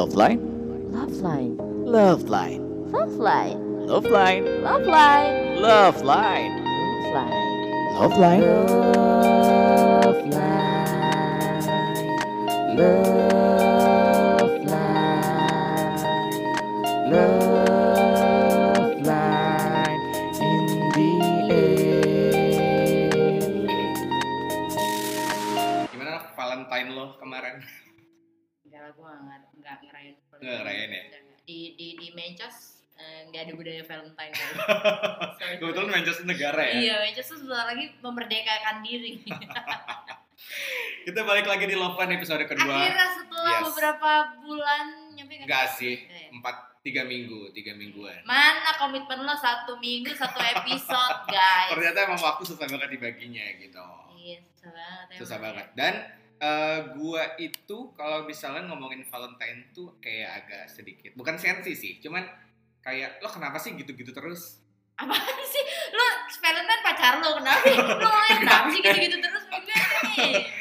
Love line, Love line. love line, Love line. love line, Love line. love line, Love line. love line. Love line. Love line. Nggak ngerayain ya? Di di di Manchester eh, nggak ada budaya Valentine. Sorry, Kebetulan. Manchester negara ya. Iya, Manchester sebentar lagi memerdekakan diri. Kita balik lagi di Love Line episode kedua. Akhirnya setelah Yes. beberapa bulan nyampe nggak Enggak sih? sih, Nggak ya? empat tiga minggu, tiga mingguan. Mana komitmen lo satu minggu satu episode guys? Ternyata emang waktu susah banget dibaginya gitu. Iya susah banget. Susah banget. Dan eh, gua itu kalau misalnya ngomongin Valentine tuh kayak agak sedikit, bukan sensi sih, cuman kayak lo kenapa sih gitu-gitu terus? Apaan sih? Lo Valentine pacar lo kenapa? Lo ngomongin kenapa sih gitu-gitu terus?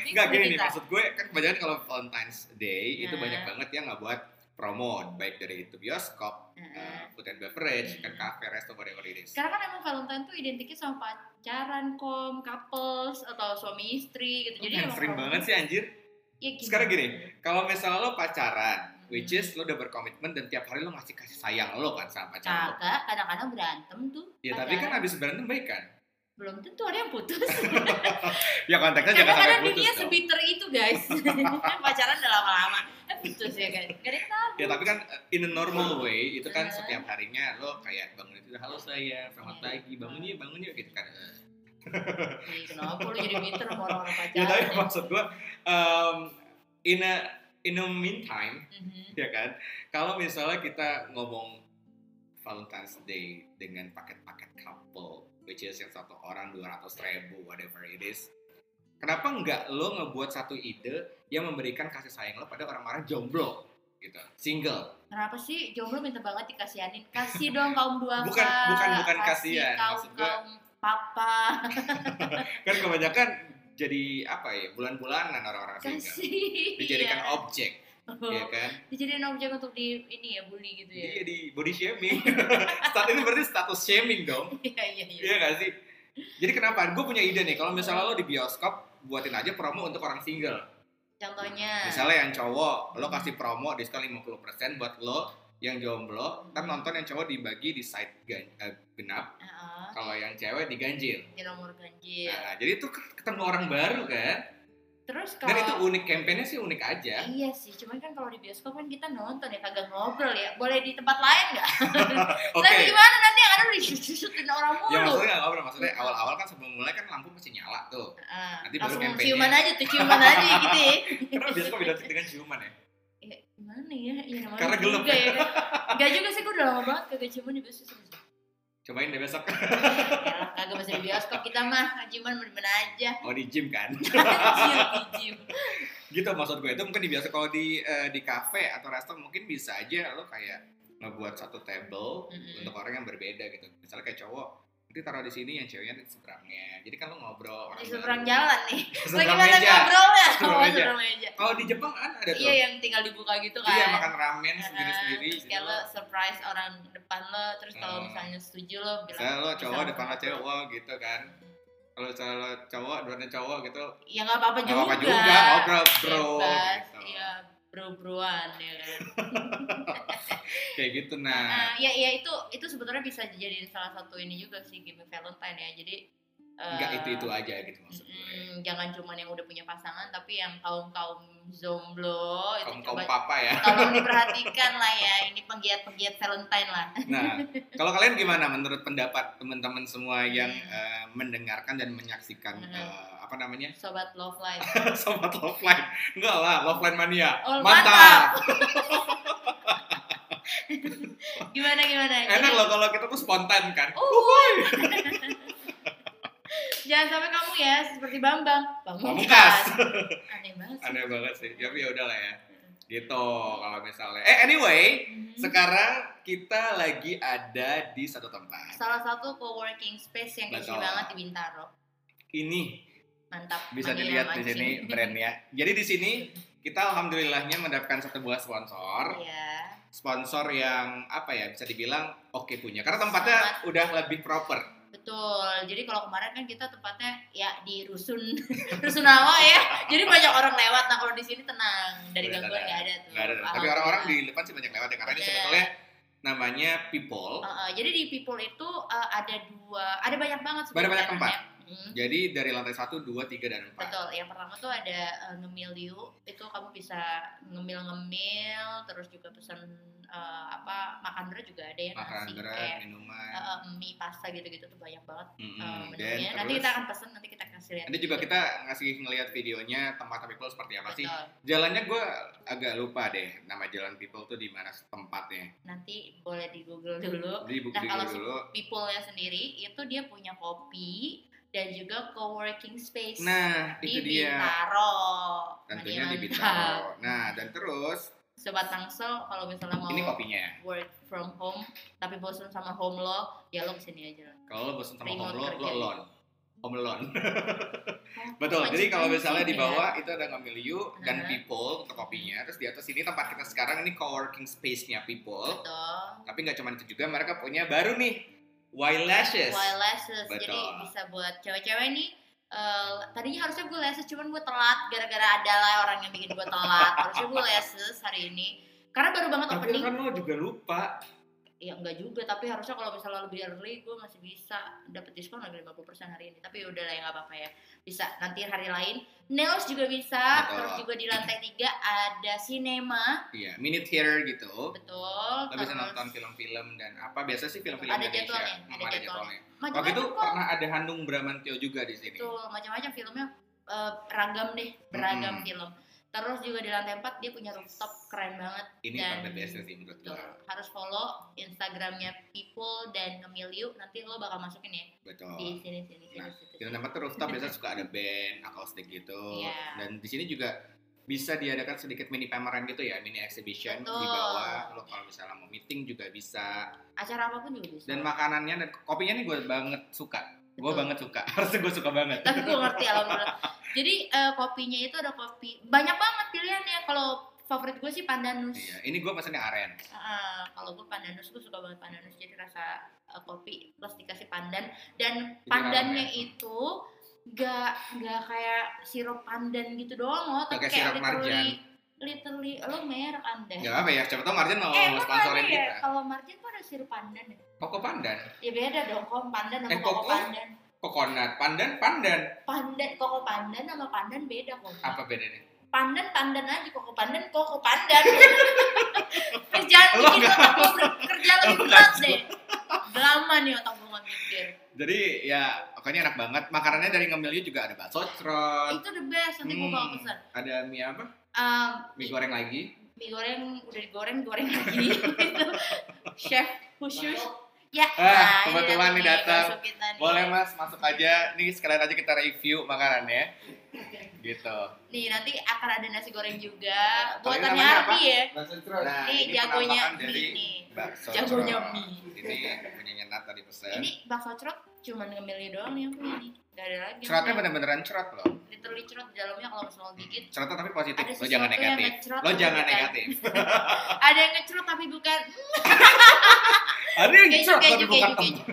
Enggak gini nih, maksud gue kan kebanyakan kalau Valentine's Day itu Nah. banyak banget yang nggak buat promo, baik dari itu bioskop, eh, food and beverage, Hmm. kan cafe, resto, whatever it is. Sekarang kan emang Valentine tuh identiknya sama pacaran, kom, couples, atau suami istri gitu. Jadi sering banget sih anjir. Ya, gimana? Sekarang gini, kalau misalnya lo pacaran, which Hmm. is lo udah berkomitmen dan tiap hari lo ngasih kasih sayang lo kan sama pacar lo. Kagak, kadang-kadang berantem tuh. Ya tapi kan pacaran. habis berantem baik kan? Belum tentu ada yang putus. Ya konteksnya jangan sampai putus dunia sebiter itu guys. pacaran udah lama-lama, eh putus ya kan. Gak ada tahu. Ya tapi kan uh, in a normal way itu kan Eh. setiap harinya lo kayak bangun itu halo sayang, selamat Eh. pagi, bangun yuk, bangun yuk gitu kan. Eh. Kenapa lu jadi bitter sama orang-orang pacaran? Ya tapi ya? maksud gua um, in a in a meantime Mhm. ya kan kalau misalnya kita ngomong Valentine's Day dengan paket-paket couple which is yang satu orang 200 ribu whatever it is kenapa nggak lo ngebuat satu ide yang memberikan kasih sayang lo pada orang-orang jomblo gitu single Kenapa sih jomblo minta banget dikasihanin? Kasih dong kaum duafa. Bukan- bukan- bukan Kasih kasihan, Kaum maksud gua- kaum papa. kan kebanyakan jadi apa ya bulan-bulanan orang-orang single Kasih. dijadikan Iya. objek Oh, ya kan Dijadiin objek untuk di ini ya bully gitu ya. dia di body shaming Stat ini berarti status shaming dong Iya iya iya. Iya gak sih? Jadi kenapa? Gue punya ide nih, kalau misalnya lo di bioskop, buatin aja promo untuk orang single. Contohnya. Misalnya yang cowok, lo kasih promo diskon 50% buat lo yang jomblo, ntar nonton yang cowok dibagi di side gan- eh, genap, Heeh. kalau yang cewek diganjil. Di nomor ganjil. Nah, jadi itu ketemu orang baru kan? Terus kalau Dan itu unik, campaignnya sih unik aja. Iya sih, cuman kan kalau di bioskop kan kita nonton ya kagak ngobrol ya. Boleh di tempat lain nggak? Oke. Tapi gimana nanti yang ada udah disusutin orang mulu. Ya maksudnya nggak ngobrol, maksudnya awal-awal kan sebelum mulai kan lampu masih nyala tuh. Ah, Nanti baru campaignnya. ciuman aja tuh, ciuman aja gitu ya. Karena bioskop identik dengan ciuman ya. Ya, gimana ya? Ya namanya Karena gelap. juga ya kan. Enggak juga sih, gue udah lama banget kagak ciuman di bioskop. Cobain deh besok. Ya, kagak masih di bioskop kita mah, ciuman mana aja. Oh di gym kan? Cium di gym. gitu maksud gue itu mungkin di biasa kalau di eh, di cafe atau resto mungkin bisa aja lo kayak ngebuat satu table Mm-mm. untuk orang yang berbeda gitu misalnya kayak cowok nanti taruh di sini yang ceweknya di seberangnya jadi kan lo ngobrol orang Di seberang baru. jalan nih. Seberang Bagaimana meja ngobrolnya? Seberang Oh, meja. seberang meja. kalau di Jepang kan ada tuh Iya yang tinggal dibuka gitu kan. iya makan ramen sendiri sendiri terus kayak lo surprise orang depan lo terus kalau Hmm. misalnya setuju lo bilang saya lo cowok depan lo ngobrol. cewek wow gitu kan kalau misalnya lo cowok depannya cowok gitu ya nggak apa-apa juga apa-apa juga ngobrol bro Bebas, gitu. iya bro-broan ya kan kayak gitu nah nah ya ya itu itu sebetulnya bisa jadi salah satu ini juga sih game Valentine ya jadi eh, nggak itu itu aja gitu maksud gue mm, jangan cuma yang udah punya pasangan tapi yang kaum kaum zomblo kaum kaum coba papa ya tolong diperhatikan lah ya ini penggiat penggiat Valentine lah Nah, kalau kalian gimana menurut pendapat teman-teman semua yang Hmm. eh, mendengarkan dan menyaksikan Hmm. eh, apa namanya sobat love life sobat Loveline? Enggak lah, Loveline mania. Oh, mantap. gimana gimana Enak loh kalau kita tuh spontan kan. Uh. Jangan sampai kamu ya seperti Bambang. Pamungkas. Aneh banget sih. Aneh banget sih. Tapi ya udahlah ya. Gitu kalau misalnya. Eh anyway, Mhm. sekarang kita lagi ada di satu tempat. Salah satu co-working space yang Betul. banget di Bintaro. Ini Mantap. bisa dilihat di sini brandnya. Jadi di sini kita alhamdulillahnya mendapatkan satu buah sponsor. Iya. Sponsor yang apa ya bisa dibilang oke punya. Karena tempatnya Sangat. udah lebih proper. Betul. Jadi kalau kemarin kan kita tempatnya ya di rusun rusunawa ya. Jadi banyak orang lewat. Nah kalau di sini tenang, dari Udah gangguan nggak ada tuh. Nggak ada. Tapi orang-orang di depan sih banyak lewat ya karena ini sebetulnya namanya people. Uh, uh, jadi di people itu uh, ada dua, ada banyak banget. Ada banyak sebenarnya. tempat. Hmm. Jadi dari lantai 1, 2, 3, dan 4. Betul, yang pertama tuh ada uh, ngemiliu, itu kamu bisa ngemil-ngemil, terus juga pesan uh, apa makan berat juga ada ya Makanan nasi berat, kayak minuman. uh, uh, mie pasta gitu-gitu tuh banyak banget Mm-mm. uh, Dan menunya. Nanti terus- kita akan pesen, nanti kita kasih lihat. Nanti juga kita ngasih ngelihat videonya tempat people seperti apa sih. Betul. Jalannya gue agak lupa deh nama jalan people tuh di mana tempatnya. Nanti boleh di Google dulu. Buku Nah, kalau dulu dulu. People-nya sendiri itu dia punya kopi dan juga co-working space Nah, di itu dia. Bintaro. Tentunya di. Bintaro. Nah, dan terus Sobat Tangsel kalau misalnya mau ini kopinya. work from home tapi bosan sama home lo, ya lo ke sini aja lah. Kalau lo bosan sama Remote home lo, lo alone. Home alone. Oh, Betul. Jadi kalau misalnya sih, di ya. bawah itu ada ngambil you dan Nah. people untuk kopinya. Terus di atas ini tempat kita sekarang ini co-working space-nya people. Betul. Tapi nggak cuma itu juga, mereka punya baru nih While lashes, jadi Betul. bisa buat cewek-cewek nih. eh, tadinya harusnya gue lashes, cuman gue telat gara-gara ada lah orang yang bikin gue telat. harusnya gue lashes hari ini. Karena baru banget Tapi opening. kan lo juga lupa. Ya enggak juga, tapi harusnya kalau misalnya lebih early gue masih bisa dapat diskon lagi 50% hari ini. Tapi udah lah ya nggak apa-apa ya. Bisa nanti hari lain. Nails juga bisa, Betul. terus juga di lantai 3 ada cinema, Iya, minute theater gitu. betul. Lo bisa terus nonton film-film dan apa biasa sih film-film Ada Indonesia. jadwalnya, Hmm, ada jadwalnya. Waktu macam-macam itu kok. pernah ada Hanung Bramantyo juga di sini. Betul, macam-macam filmnya eh, ragam deh, beragam Mm-mm. film. Terus juga di lantai 4 dia punya rooftop keren banget. Ini Dan- biasa sih menurut Betul. gua. Harus follow Instagramnya People dan Ngemiliu. Nanti lo bakal masukin ya Betul. di sini sini sini. Nah, situ, Di situ. tempat tuh rooftop biasa suka ada band, akustik gitu. Iya. Dan di sini juga bisa diadakan sedikit mini pameran gitu ya, mini exhibition di Betul. bawah. Lo kalau misalnya mau meeting juga bisa. Acara apa pun juga bisa. Dan makanannya dan kopinya nih gue banget suka. Gue Betul. banget suka. Harusnya gue suka banget. Tapi gue ngerti alhamdulillah. Jadi eh, kopinya itu ada kopi banyak banget pilihannya. Kalau favorit gue sih pandanus. Iya, ini gue pesennya aren. Ah, kalau gue pandanus gue suka banget pandanus jadi rasa eh, kopi plus dikasih pandan dan Jadi pandannya rame. itu gak nggak kayak sirup pandan gitu doang loh tapi kayak kayak sirup literally marjan. literally lo merek anda Gak apa ya, siapa tau Marjan mau eh sponsorin ya kita. kalau marjan tuh ada sirup pandan ya? Koko pandan, ya beda dong kok pandan sama Eh, koko koko? pandan. Kokonat, pandan, pandan. pandan koko pandan sama pandan beda kok Apa bedanya? pandan pandan aja koko pandan koko pandan. Kerjaan Lo bikin otak gue kerja lebih berat deh. lama nih otak gue nggak mikir. Jadi ya pokoknya enak banget. Makanannya dari ngemilnya juga ada bakso crot, itu the best nanti gue bakal Hmm, pesan. ada mie apa? um, Mie goreng lagi. mie goreng udah digoreng goreng lagi. Itu chef khusus ya Ah, nah, ini kebetulan nih datang. nih. Boleh mas, masuk aja. Nih sekalian aja kita review makanannya. Gitu. nih nanti akan ada nasi goreng juga buatannya? Ardi ya Nah, ini ini jagonya dari mie nih bakso Jagonya mie. Ini punyanya Nat tadi pesen. ini bakso cerot cuman ngemilih doang nih yang punya nih gak ada lagi punya. bener-beneran cerot loh. literally cerot di dalamnya kalau misalnya lo gigit Cerotnya tapi positif. Lo jangan negatif. Lo jangan negatif. ada yang ngecerot tapi bukan Ada yang cerot tapi bukan keju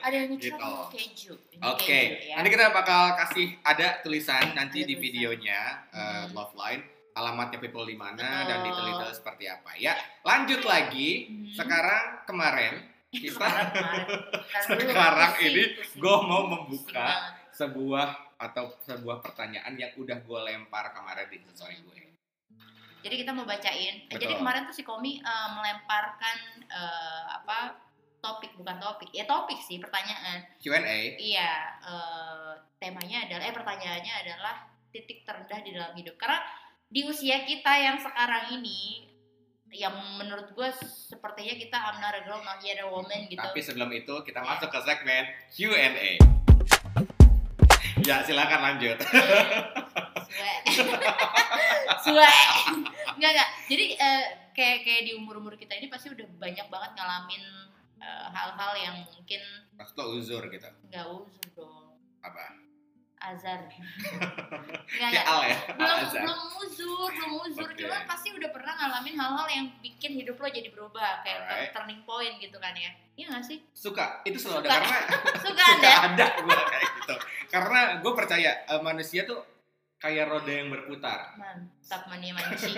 ada yang ngecerot Gitu. keju Ini Oke, keju, ya. nanti kita bakal kasih ada tulisan nanti Ada di tulisan. videonya uh, Hmm. Love Line alamatnya people di mana dan detail-detail seperti apa ya. Lanjut lagi, Hmm. sekarang kemarin kita Sekarang ini gue mau membuka sebuah atau sebuah pertanyaan yang udah gue lempar kemarin di story gue. Jadi kita mau bacain. Eh, Jadi Betul. kemarin tuh si Komi eh, melemparkan eh, apa topik bukan topik ya topik sih pertanyaan. Q&A. Iya eh, temanya adalah eh pertanyaannya adalah titik terendah di dalam hidup. Karena di usia kita yang sekarang ini yang menurut gue sepertinya kita I'm not a girl not yet a woman gitu. Tapi sebelum itu kita masuk ke segmen Q&A. Ya silakan lanjut. Suwe. Suwe. Enggak enggak. Jadi eh, kayak kayak di umur-umur kita ini pasti udah banyak banget ngalamin eh, hal-hal yang mungkin lo uzur gitu. nggak usur dong. Apa? Azar Nggak, al ya? Belum Azar. belum uzur belum uzur Oke. cuman pasti udah pernah ngalamin hal-hal yang bikin hidup lo jadi berubah kayak Alright. turning point gitu kan ya. Iya gak sih? Suka. Itu selalu Suka. ada karena suka suka ada ada gue kayak gitu. Karena gue percaya eh, manusia tuh kayak roda yang berputar. Mantap mania mancing.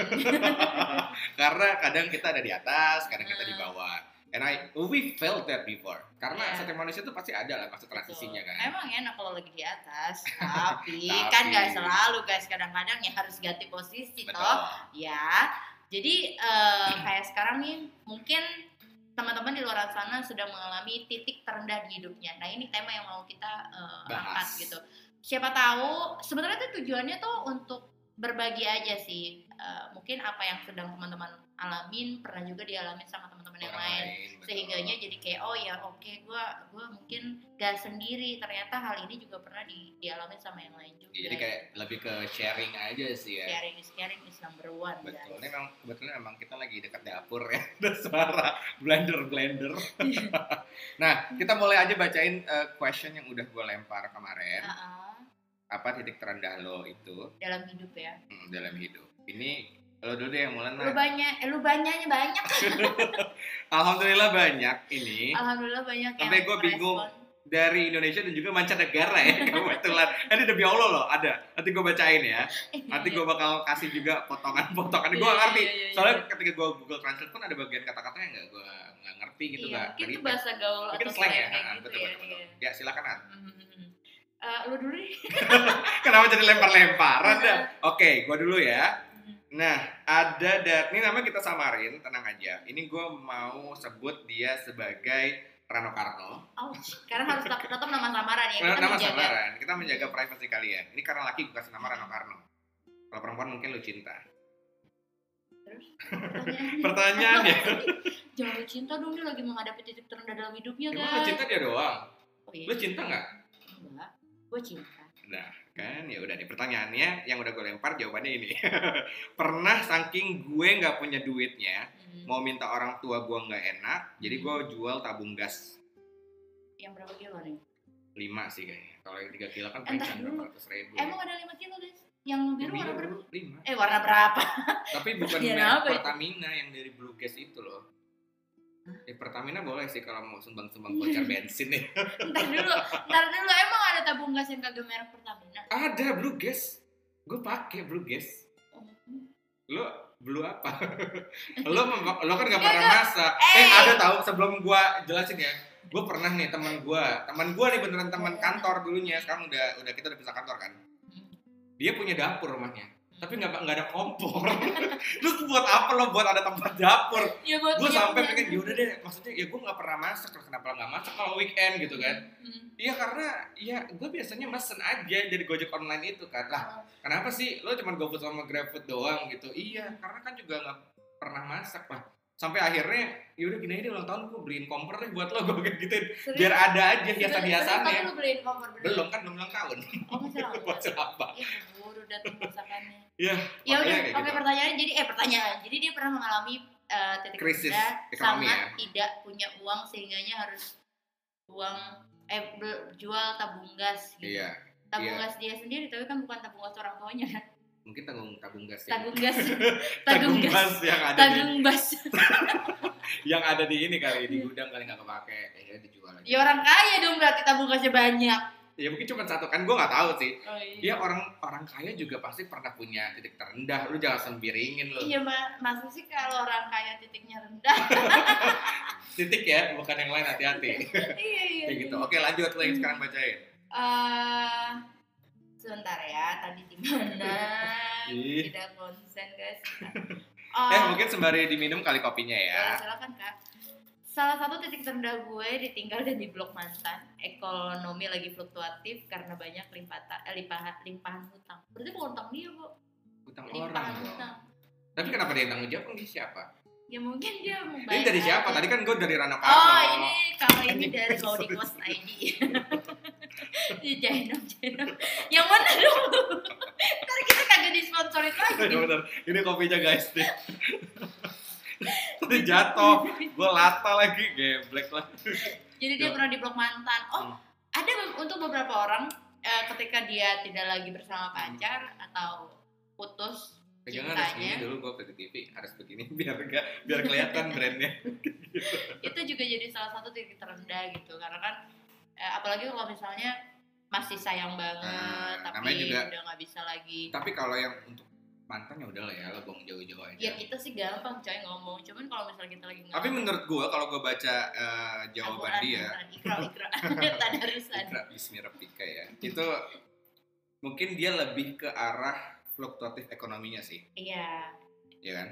Karena kadang kita ada di atas kadang kita di Hmm. bawah and I we felt that before karena Yeah. setiap manusia tuh pasti ada lah masa transisinya kan Emang enak kalau lagi di atas, tapi, Tapi- kan gak selalu guys. Kadang-kadang ya harus ganti posisi betul toh. Ya, jadi eh, kayak sekarang nih mungkin teman-teman di luar sana sedang mengalami titik terendah di hidupnya. Nah ini tema yang mau kita Bahas. angkat gitu. Siapa tahu sebenarnya tuh tujuannya tuh untuk berbagi aja sih. Eh, mungkin apa yang sedang teman-teman alamin pernah juga dialamin sama teman-teman yang lain. lain, betul. sehingganya jadi kayak oh ya oke gua gua mungkin gak sendiri. Ternyata hal ini juga pernah di, dialami sama yang lain juga. Ya, jadi kayak lebih ke sharing aja sih ya. Sharing is caring is number one betul. guys. ini memang kebetulan emang kita lagi dekat dapur ya. Ada suara blender blender. Nah kita mulai aja bacain eh, question yang udah gue lempar kemarin. Ah, ah, apa titik terendah lo itu? Dalam hidup ya. Hmm, dalam hidup. Ini lo dulu deh yang mulai lu banyak eh, lu banyaknya banyak. Alhamdulillah banyak ini. Alhamdulillah banyak Sampai gua bingung. dari Indonesia dan juga mancanegara ya kebetulan. Ini demi Allah loh ada. Nanti gue bacain ya. Nanti gue bakal kasih juga potongan-potongan. Gue Iya, ngerti. iya, iya, iya. soalnya ketika gue Google Translate pun ada bagian kata-kata yang nggak gue nggak ngerti gitu iya, nggak mungkin itu bahasa gaul mungkin atau slang ya. Ha, gitu betul ya, betul, betul. iya. ya silakan Nat. Hmm, Eh, lu dulu deh kenapa jadi lempar-lemparan Iya. oke gue dulu ya. Hmm. nah ada dat ini namanya kita samarin tenang aja. Ini gue mau sebut dia sebagai Rano Karno. Ouch. karena harus tetap, nama samaran ya kita nama menjaga. samaran kita menjaga privasi kalian. Ini karena laki gue kasih nama Rano Karno. Kalau perempuan mungkin lu cinta. Terus? Pertanyaannya. Pertanyaannya jangan lu cinta dong dia lagi menghadapi titik terendah dalam hidupnya emang lu guys. cinta dia doang. Oh, iya. lu cinta nggak? Enggak gue cinta Nah, kan ya udah nih pertanyaannya yang udah gue lempar jawabannya ini. Pernah saking gue nggak punya duitnya, Hmm. mau minta orang tua gue nggak enak, jadi gue jual tabung gas yang berapa kilo nih 5 sih kayaknya. Kalau yang 3 kilo kan dulu. berapa ratus ribu. emang ada 5 kilo guys yang biru warna berapa 5. eh warna berapa Tapi bukan merek itu? Pertamina yang dari Blue Gas itu loh. Ya Pertamina boleh sih kalau mau sumbang-sumbang voucher bensin nih. ntar dulu ntar dulu emang ada tabung gas yang kagak merek Pertamina Ada Blue Gas. Gue pakai Blue Gas. Oh. Lo blue apa? lo lo kan gak pernah masak. Eh. Eh ada tahu sebelum gua jelasin ya. Gue pernah nih teman gua, teman gua nih beneran teman kantor dulunya. Sekarang udah udah kita udah bisa kantor kan. Dia punya dapur rumahnya, tapi nggak nggak ada kompor. Terus buat apa lo buat ada tempat dapur? ya buat Gue sampai punya- pengen yaudah deh, maksudnya ya gue nggak pernah masak, kenapa lo nggak masak kalau weekend gitu kan? Hmm. Iya karena ya gue biasanya mesen aja dari Gojek online itu kan. Lah kenapa sih lo cuma GoFood sama GrabFood doang gitu? Iya karena kan juga nggak pernah masak lah. Sampai akhirnya yaudah gini aja ulang tahun gue beliin kompor deh buat lo gue gituin. Serius? Biar ada aja lu kompor bener? Belum kan belum ulang tahun. Oh apa? Keburu datang masakannya. Iya. Ya udah, oke kayak gitu. pertanyaannya jadi eh pertanyaan. Jadi dia pernah mengalami eh, titik Krisis ekonomi sangat ya. tidak punya uang sehingganya harus uang eh jual tabung gas gitu. Iya. Tabung iya. gas dia sendiri tapi kan bukan tabung gas orang tuanya kan. Mungkin tanggung tabung gas ya. Tabung gas. Tabung tabung gas gas. yang ada di Tabung gas. yang ada di ini kali di gudang kali nggak kepake. Ya dijual aja. Ya orang kaya dong berarti tabung gasnya banyak. Ya mungkin cuma satu kan gue nggak tahu sih. Oh Ya orang orang kaya juga pasti pernah punya titik terendah. Lu jangan sembiringin lu. Iya, Ma. Masa sih kalau orang kaya titiknya rendah? Titik ya, bukan yang lain hati-hati. iya, iya. Kayak gitu. Oke, lanjut lo yang sekarang bacain. Eh, sebentar ya, tadi di mana? Tidak konsen, guys. Eh, mungkin sembari diminum kali kopinya ya, ya. silakan, Kak. Salah satu titik terendah gue ditinggal dan di blok mantan. Ekonomi lagi fluktuatif karena banyak limpatan, eh, limpahan, limpahan hutang. Berarti bukan hutang dia, Bu. Utang Limpahan orang hutang. Tapi kenapa dia tanggung jawab? Ini siapa? Ya mungkin dia mau Ini dari siapa? Tadi kan gue dari Rano Karno. Oh ini kalau ini dari Loading Cost ID. Jainam, Jainam. Yang mana dong? Ntar kita kagak disponsorin lagi. Ya bener. Ini kopinya guys Tadi jatuh, gue lata lagi, geblek lah. Jadi dia pernah di blok mantan. Oh, Hmm. ada untuk beberapa orang eh, ketika dia tidak lagi bersama pacar atau putus Pegangan harus cintanya dulu gue ke TV harus begini biar gak biar kelihatan brandnya. itu juga jadi salah satu titik terendah gitu karena kan eh, apalagi kalau misalnya masih sayang banget Nah, tapi juga- udah nggak bisa lagi Tapi kalau yang untuk mantan ya udah lah ya, lo buang jauh-jauh aja. ya kita sih gampang coy ngomong. Cuman kalau misalnya kita lagi Tapi menurut gue kalau gue baca eh, jawaban dia, ikra. Ikra tadarusan Ikra ya, itu mungkin dia lebih ke arah fluktuatif ekonominya sih, iya. Ya kan?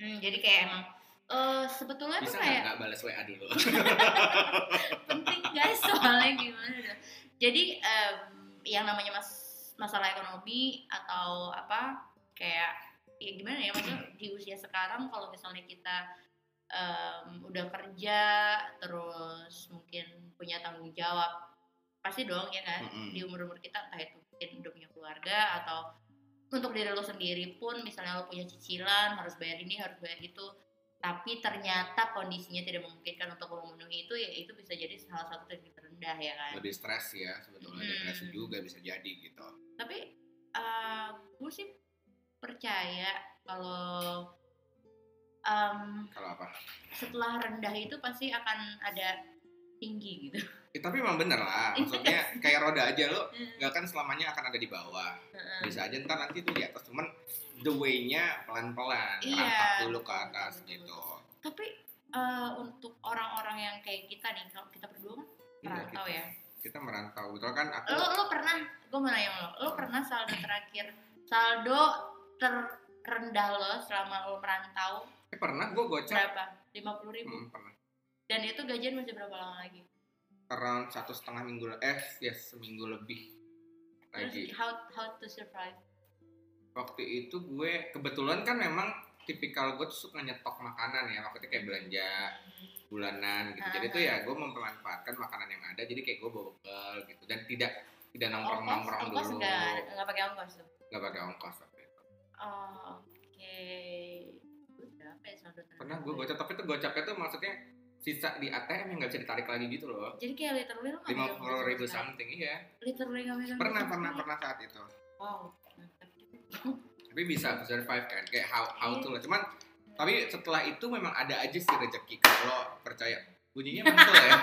Mm, jadi kayak emang eh sebetulnya Bisa tuh kayak nggak balas WA dulu? penting guys soalnya gimana jadi em, yang namanya mas masalah ekonomi atau apa kayak ya gimana ya maksudnya di usia sekarang kalau misalnya kita em, udah kerja terus mungkin punya tanggung jawab pasti dong ya kan Mm-mm. di umur umur kita entah itu mungkin udah punya keluarga atau untuk diri lo sendiri pun misalnya lo punya cicilan harus bayar ini harus bayar itu tapi ternyata kondisinya tidak memungkinkan untuk memenuhi itu ya itu bisa jadi salah satu titik terendah ya kan Lebih stres ya sebetulnya Hmm. depresi juga bisa jadi gitu. tapi eh gue sih percaya kalau em, Kalau apa? setelah rendah itu pasti akan ada tinggi gitu Eh, tapi memang bener lah, maksudnya kayak roda aja lo nggak kan selamanya akan ada di bawah. Heeh. Bisa aja ntar nanti tuh di atas, cuman the way-nya pelan-pelan, Iya. dulu ke atas Betul, gitu. tapi eh, untuk orang-orang yang kayak kita nih kalau kita berdua kan merantau ya kita merantau, betul kan? Aku lo lo pernah gue mau nanya lo lo pernah saldo terakhir saldo terendah lo selama lo merantau. Eh, pernah? Gue gocap, berapa? lima puluh ribu. Hmm, pernah. dan itu gajian masih berapa lama lagi? Around satu setengah minggu, eh yes seminggu lebih terus lagi. how how to survive? Waktu itu gue kebetulan kan memang tipikal gue tuh suka nyetok makanan ya, waktu itu kayak belanja bulanan gitu. Jadi tuh ya gue mempermanfaatkan makanan yang ada, jadi kayak gue bawa bekal gitu. Dan tidak tidak nongkrong nongkrong ongkos dulu, nggak nggak pakai ongkos tuh? Nggak pakai ongkos. itu. Oh, oke. Ya terendah Pernah gue gocap, tapi tuh gocapnya tuh maksudnya sisa di ATM yang nggak bisa ditarik lagi gitu loh. jadi kayak literally lo lima puluh ribu something iya. Literally nggak megang pernah pernah pernah saat itu. Wow tapi bisa survive kan kayak how how to lah. Cuman tapi setelah itu memang ada aja sih rezeki kalau percaya. Bunyinya mantul ya.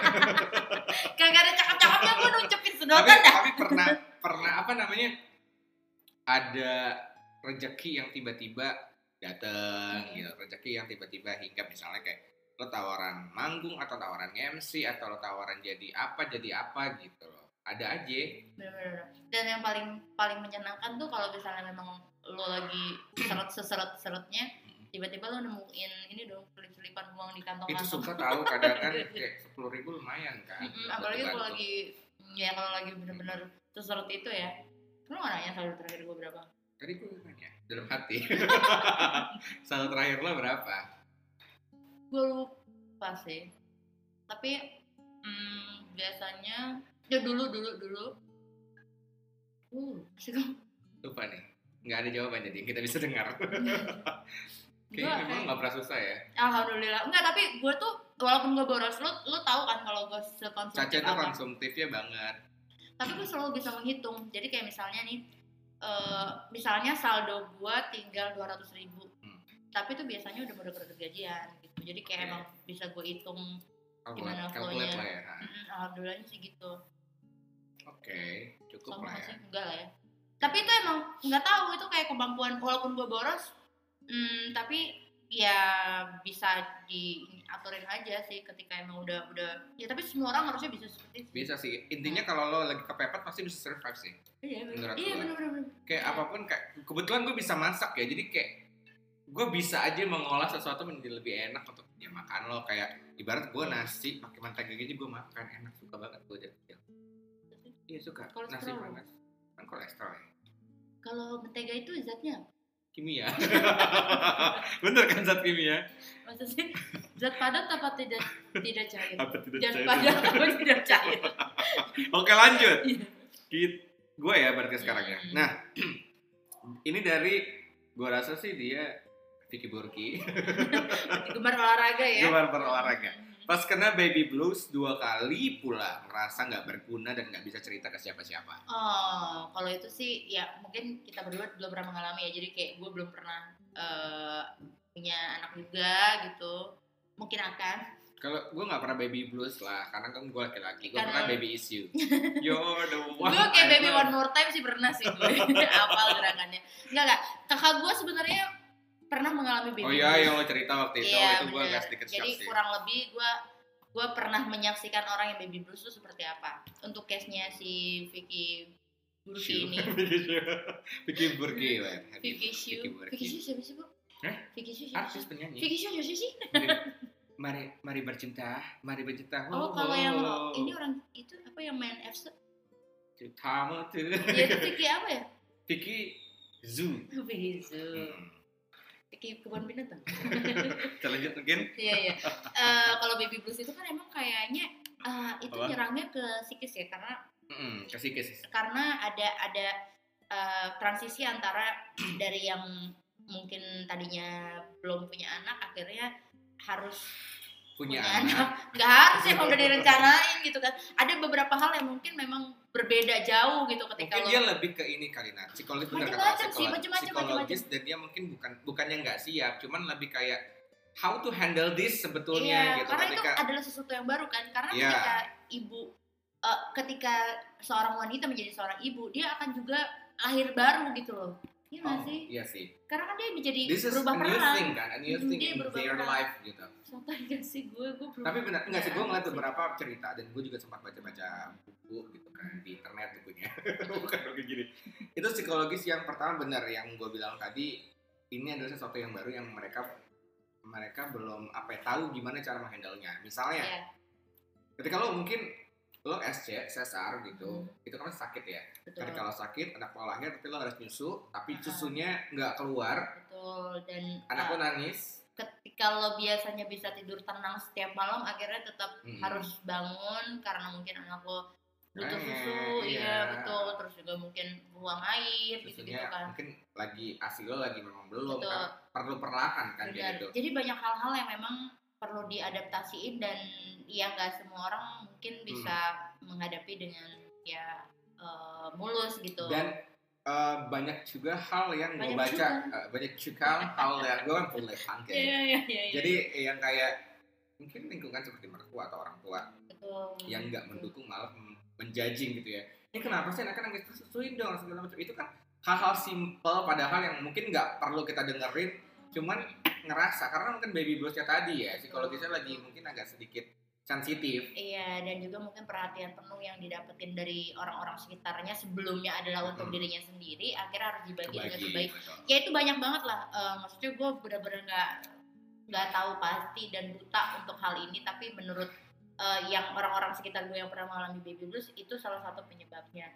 Kagak ada cakep-cakepnya gue nunjukin tapi sedotan dah. tapi pernah pernah apa namanya ada rezeki yang tiba-tiba datang Hmm. gitu rezeki yang tiba-tiba hingga misalnya kayak lo tawaran manggung atau tawaran MC atau lo tawaran jadi apa jadi apa gitu loh ada aja Bener-bener. Dan yang paling paling menyenangkan tuh kalau misalnya memang lo lagi seret seseret seretnya, tiba-tiba lo nemuin ini dong selip-selipan uang di kantong itu suka tahu kadang kan kayak sepuluh ribu lumayan kan buat apalagi kalau lagi ya kalau lagi bener-bener seseret itu ya. Lo gak nanya saldo terakhir gue berapa? Tadi gue nanya dalam hati saldo terakhir lo berapa Gue lupa sih. Tapi hmm, biasanya ya dulu dulu dulu. Uh, sih lupa nih nggak ada jawaban jadi kita bisa dengar kayaknya memang nggak pernah susah ya Alhamdulillah. Enggak, tapi gue tuh walaupun gue boros, lo lo tahu kan kalau gue sekonsumtif Caca tuh konsumtifnya banget Tapi gue selalu bisa menghitung. Jadi kayak misalnya nih, eh, misalnya saldo gue tinggal 200 ribu. Hmm. Tapi itu biasanya udah udah deket gajian gitu. Jadi kayak Oke. emang bisa gue hitung. oh, Gimana flow-nya? ya oke Mm-mm, Alhamdulillahnya sih gitu. cukup Sama lah ya? Enggak lah ya. Tapi itu emang nggak tahu itu kayak kemampuan walaupun gue boros, hmm, tapi ya bisa diaturin aja sih ketika emang udah udah ya tapi semua orang harusnya bisa seperti itu. bisa sih intinya kalau lo lagi kepepet pasti bisa survive sih Iya. Menurut Iya bener. bener. kayak apa pun kayak kebetulan gue bisa masak ya jadi kayak gue bisa aja mengolah sesuatu menjadi lebih enak untuk dia makan lo kayak ibarat gue nasi pakai mentega gitu gue makan enak suka banget gue jadi kecil iya suka nasi Kolesterol. panas kan kolesterol ya Kalau mentega itu zatnya? Kimia bener kan zat kimia maksudnya zat padat apa tidak tidak cair? apa tidak Zat cair? padat apa tidak cair? oke lanjut Iya. gue ya berarti sekarang ya nah ini dari gue rasa sih dia Vicky Burki Gemar olahraga ya. gemar berolahraga. Pas kena baby blues dua kali pula ngerasa nggak berguna dan nggak bisa cerita ke siapa-siapa. Oh, kalau itu sih ya mungkin kita berdua belum pernah mengalami ya. Jadi kayak gue belum pernah eh, punya anak juga gitu. Mungkin akan. Kalau gue nggak pernah baby blues lah, karena kan gue laki-laki. Gue Karena- pernah baby issue. You're the one. gue kayak baby one more time sih pernah sih gue. Apal gerakannya. Enggak enggak. Kakak gue sebenarnya pernah mengalami baby Oh iya, blues. yang lo cerita waktu itu, Iya, itu gue agak sedikit Jadi sih. kurang lebih gue gue pernah menyaksikan orang yang baby blues itu seperti apa. Untuk case-nya si Vicky Burki ini. Vicky Burki. Vicky Shu. Vicky Shu siapa sih, Bu? Hah? Vicky Shu siapa Artis penyanyi. Vicky Shu siapa sih? mari mari bercinta, mari bercinta. Oh, kalau yang ini orang itu apa yang main FC? kamu tuh. Dia itu Vicky apa ya? Vicky Zoo. Vicky. Hmm. Vicky kebun binatang. Kita lanjut mungkin. Iya iya. Eh, kalau baby blues itu kan emang kayaknya eh, itu Apa? nyerangnya ke psikis ya karena Mm-mm, kasih kasih. karena ada ada eh, transisi antara dari yang mungkin tadinya belum punya anak akhirnya harus Punya, punya anak. nggak harus ya kalau udah direncanain gitu kan ada beberapa hal yang mungkin memang berbeda jauh gitu ketika Mungkin lo dia lebih ke ini kali nah psikologis bener kata Macem-macem sih, psikolog- macem-macem, psikologis dan dia mungkin bukan bukannya nggak siap cuman lebih kayak how to handle this sebetulnya Iya, gitu karena ketika itu adalah sesuatu yang baru kan. Karena Iya. ketika ibu, eh, ketika seorang wanita menjadi seorang ibu, dia akan juga lahir baru gitu loh. Iya nggak oh, sih? iya sih Karena kan dia menjadi this is a berubah new peran. thing kan a new Mm, thing dia in berubah their peran. life gitu Contoh gak sih gue, gue belum. tapi benar nggak sih gue ngeliat beberapa cerita dan gue juga sempat baca-baca buku gitu kan di internet bukunya bukan kayak gini itu psikologis yang pertama benar yang gue bilang tadi ini adalah sesuatu yang baru yang mereka mereka belum apa ya, tahu gimana cara menghandle-nya misalnya Iya, ketika lo mungkin lo SC sesar gitu Hmm. itu kan sakit ya betul. ketika lo sakit anak lo lahir tapi lo harus nyusu tapi Aha. susunya nggak keluar Betul. Dan anak eh, lo nangis ketika lo biasanya bisa tidur tenang setiap malam, akhirnya tetap Mm. harus bangun karena mungkin anak lo butuh Eh, susu, iya. iya betul. Terus juga mungkin buang air susunya kan. mungkin lagi asi lo lagi memang belum Betul. kan perlu perlahan kan Benar. gitu Jadi banyak hal-hal yang memang perlu diadaptasiin dan ya nggak semua orang mungkin Hmm. bisa menghadapi dengan ya eh, mulus gitu. dan eh, banyak juga hal yang gue Banyak baca juga. eh, banyak juga hal yang gue kan punya punk ya. Iya iya iya. jadi yang kayak mungkin lingkungan seperti mertua atau orang tua betul. yang nggak mendukung malah men- menjudging gitu ya ini kenapa sih anaknya nangis susuin dong segala macam itu kan hal-hal simple padahal yang mungkin nggak perlu kita dengerin cuman ngerasa karena mungkin baby bluesnya tadi ya psikologisnya lagi mungkin agak sedikit sensitif. Iya dan juga mungkin perhatian penuh yang didapetin dari orang-orang sekitarnya sebelumnya adalah untuk Hmm. dirinya sendiri akhirnya harus dibagi dengan sebaik. betul. ya itu banyak banget lah. Eh, maksudnya gue bener-bener nggak nggak tahu pasti dan buta untuk hal ini tapi menurut eh, yang orang-orang sekitar gue yang pernah mengalami baby blues itu salah satu penyebabnya.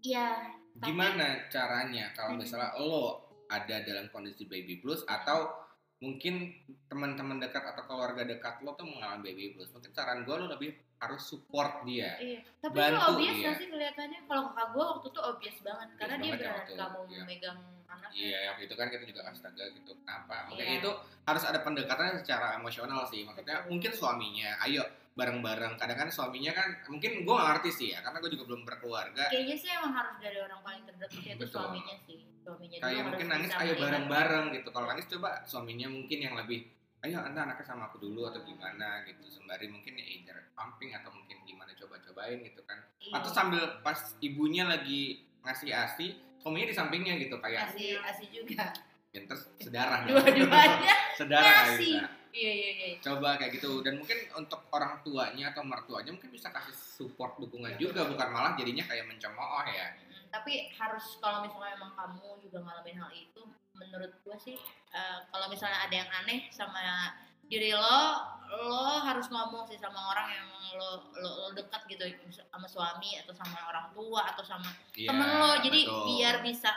Ya tapi- gimana caranya kalau misalnya lo ada dalam kondisi baby blues atau mungkin teman-teman dekat atau keluarga dekat lo tuh mengalami baby blues mungkin saran gue lo lebih harus support dia Iya, tapi Bantu itu obvious dia. gak sih kelihatannya? Kalau kakak gue waktu itu obvious banget karena dia banget ya benar waktu, gak mau iya. memegang anaknya. Iya, waktu itu kan kita juga astaga gitu. Kenapa? Oke, Iya. itu harus ada pendekatan secara emosional sih. Maksudnya mungkin suaminya, ayo bareng-bareng. Kadang kan suaminya kan, mungkin gue gak ngerti sih ya, karena gue juga belum berkeluarga. Kayaknya sih emang harus dari orang paling terdekat yaitu Betul. suaminya sih. Suaminya juga Kayak mungkin nangis, ayo bareng-bareng gitu. Kalau nangis coba suaminya mungkin yang lebih, ayo anda anaknya sama aku dulu atau gimana gitu. Sembari mungkin ya either pumping atau mungkin gimana coba-cobain gitu kan. Iya. Atau sambil pas ibunya lagi ngasih asi, suaminya di sampingnya gitu kayak Asih, asih juga. ya, terus sedarah Dua-duanya. sedarah ngasih. bisa. Iya iya iya. coba kayak gitu. Dan mungkin untuk orang tuanya atau mertuanya mungkin bisa kasih support dukungan juga. Bukan malah jadinya kayak mencemooh ya. Tapi harus kalau misalnya emang kamu juga ngalamin hal itu, menurut gue sih eh, kalau misalnya ada yang aneh sama diri lo, lo harus ngomong sih sama orang yang lo lo, lo dekat gitu. Sama suami atau sama orang tua atau sama Iya, temen lo. Jadi betul. biar bisa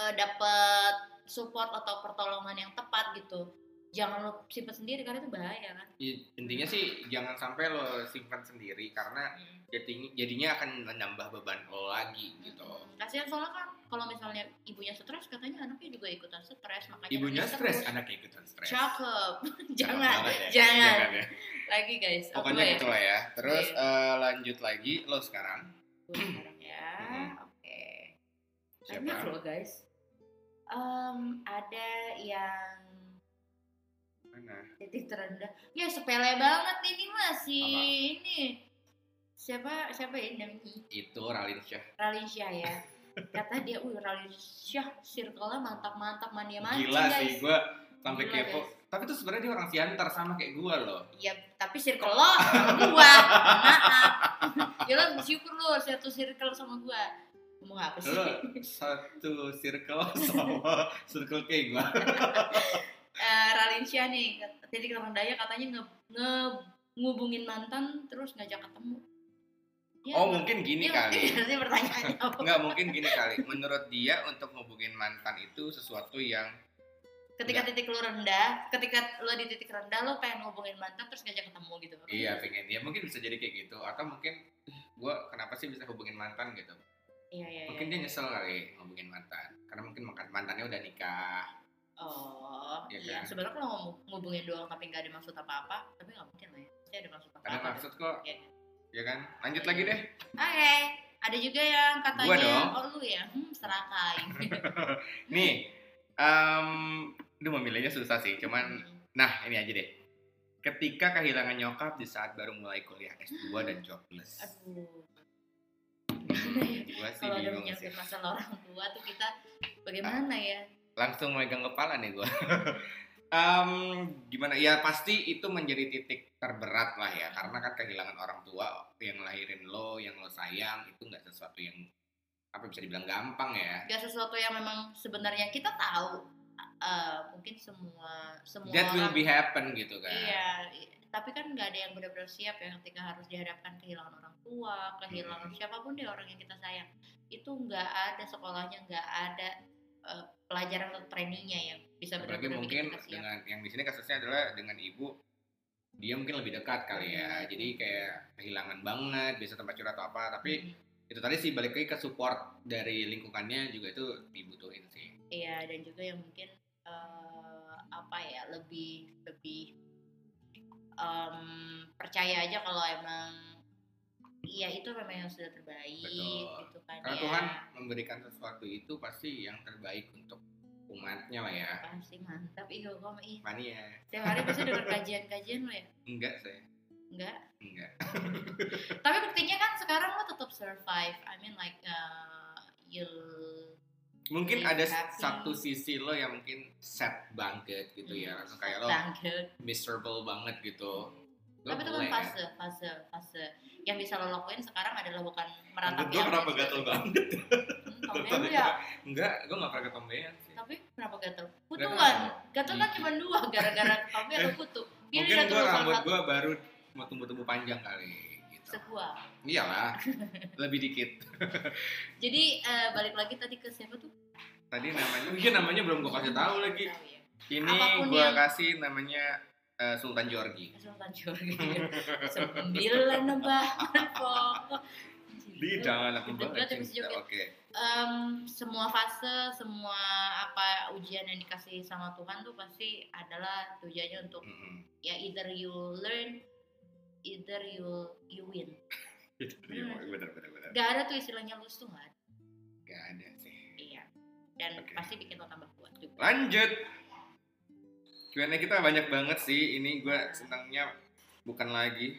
eh, dapet support atau pertolongan yang tepat gitu jangan lo simpen sendiri karena itu bahaya kan I- intinya sih jangan sampai lo simpan sendiri karena jadinya jadinya akan menambah beban lo lagi gitu Hmm, kasihan soalnya kan kalau misalnya ibunya stres katanya anaknya juga ikutan stres makanya ibunya stres anaknya ikutan stres cakep jangan banget ya. jangan ya. lagi guys. Pokoknya gue ya? gitu lah ya. Terus Iya. eh, lanjut lagi lo sekarang. Gue sekarang ya. Oke. Siapa? Banyak loh guys. Em, ada yang Mana? titik terendah. Ya sepele banget ini masih Apa? ini. Siapa siapa ya namanya? Itu Ralin Syah. Ralin Syah ya. Kata dia, "Wih, Ralin Syah circle-nya mantap-mantap mania-mania Gila guys." sih, gue sampai Gila, kepo. guys. Tapi tuh sebenarnya dia orang Siantar sama kayak gue loh. Ya, tapi circle lo sama gua. Maaf. Ya lo bersyukur lo satu circle sama gua. Ngomong apa sih? Lo satu circle sama circle kayak gue. Eh, Syah nih, titik terendahnya katanya nge, nge ngubungin mantan terus ngajak ketemu. Ya, Oh mungkin gini ya, kali. ngerti sih pertanyaannya apa? Nggak mungkin gini kali. Menurut dia untuk ngubungin mantan itu sesuatu yang Ketika titik lo rendah, ketika lo di titik rendah lo pengen ngubungin mantan terus ngajak ketemu gitu. iya pengen dia mungkin bisa jadi kayak gitu atau mungkin gue kenapa sih bisa hubungin mantan gitu Iya, iya, mungkin iya. dia nyesel kali ngubungin mantan karena mungkin mantannya udah nikah Oh, Iya iya. kan? Sebenarnya kalau ngomong ngubungin doang tapi nggak ada maksud apa-apa, tapi nggak mungkin lah ya. Pasti ada maksud apa-apa. ada maksud kok Iya. ya kan lanjut lagi deh Oke, ada juga yang katanya, Gua dong. oh lu ya, hmm, serakai. nih em Duh memilihnya susah sih cuman Hmm. nah ini aja deh ketika kehilangan nyokap di saat baru mulai kuliah S2 dan jobless Aduh. Ya? gue sih Kalau ada menyangkut masalah orang tua tuh kita bagaimana ya? Langsung megang kepala nih gue gimana ya pasti itu menjadi titik terberat lah ya karena kan kehilangan orang tua yang lahirin lo yang lo sayang itu nggak sesuatu yang apa bisa dibilang gampang ya Gak sesuatu yang memang sebenarnya kita tahu. eh, mungkin semua semua that will be happen gitu kan Iya, tapi kan nggak ada yang benar-benar siap ya ketika harus dihadapkan kehilangan orang tua, kehilangan Hmm. siapa pun deh orang yang kita sayang. Itu nggak ada sekolahnya, nggak ada eh, pelajaran atau trainingnya yang bisa apalagi mungkin dengan yang di sini kasusnya adalah dengan ibu dia mungkin lebih dekat kali ya Hmm. jadi kayak kehilangan banget bisa tempat curhat atau apa tapi Hmm. itu tadi sih balik lagi ke support dari lingkungannya juga itu dibutuhin sih Iya, dan juga yang mungkin eh, apa ya lebih lebih em, percaya aja kalau emang Iya itu memang yang sudah terbaik Betul. gitu kan karena ya. Tuhan memberikan sesuatu itu pasti yang terbaik untuk umatnya lah ya. Pasti mantap. Ih kok ih. Mania tiap hari pasti denger kajian-kajian lo ya? Enggak saya. Enggak? Enggak. Tapi buktinya kan sekarang lo tetap survive. I mean like uh, you mungkin ada happy. satu sisi lo yang mungkin sad banget gitu ya. Langsung kayak lo bangkit miserable banget gitu. Lo tapi itu kan fase fase fase. Yang bisa lo lakuin sekarang adalah bukan meratapi gue apa kenapa gatel banget? Hmm, tombean ya? Enggak gue gak pernah ketombean sih. Tapi kenapa gatel? Tahu. gatel kan Gigi. cuma dua gara-gara tombe atau kutu. Pilih mungkin gue rambut gue baru mau tumbuh-tumbuh panjang kali gitu. Sebuah. Iyalah lebih dikit. Jadi eh, balik lagi tadi ke siapa tuh? Tadi namanya mungkin namanya belum gue kasih tahu lagi. Ya. ini gue kasih namanya eh, Sultan Georgi Sultan Jorgi sembilan pokok di joget. oke Em, semua fase, semua apa ujian yang dikasih sama Tuhan tuh pasti adalah tujuannya untuk Mm-mm. ya either you learn, either you you win. Itu dia, bener bener bener Gak ada tuh istilahnya lulus tuh nggak ada. gak ada sih Iya. Dan Oke. pasti bikin lo tambah kuat juga. lanjut Q&A kita banyak banget sih ini gue senangnya bukan lagi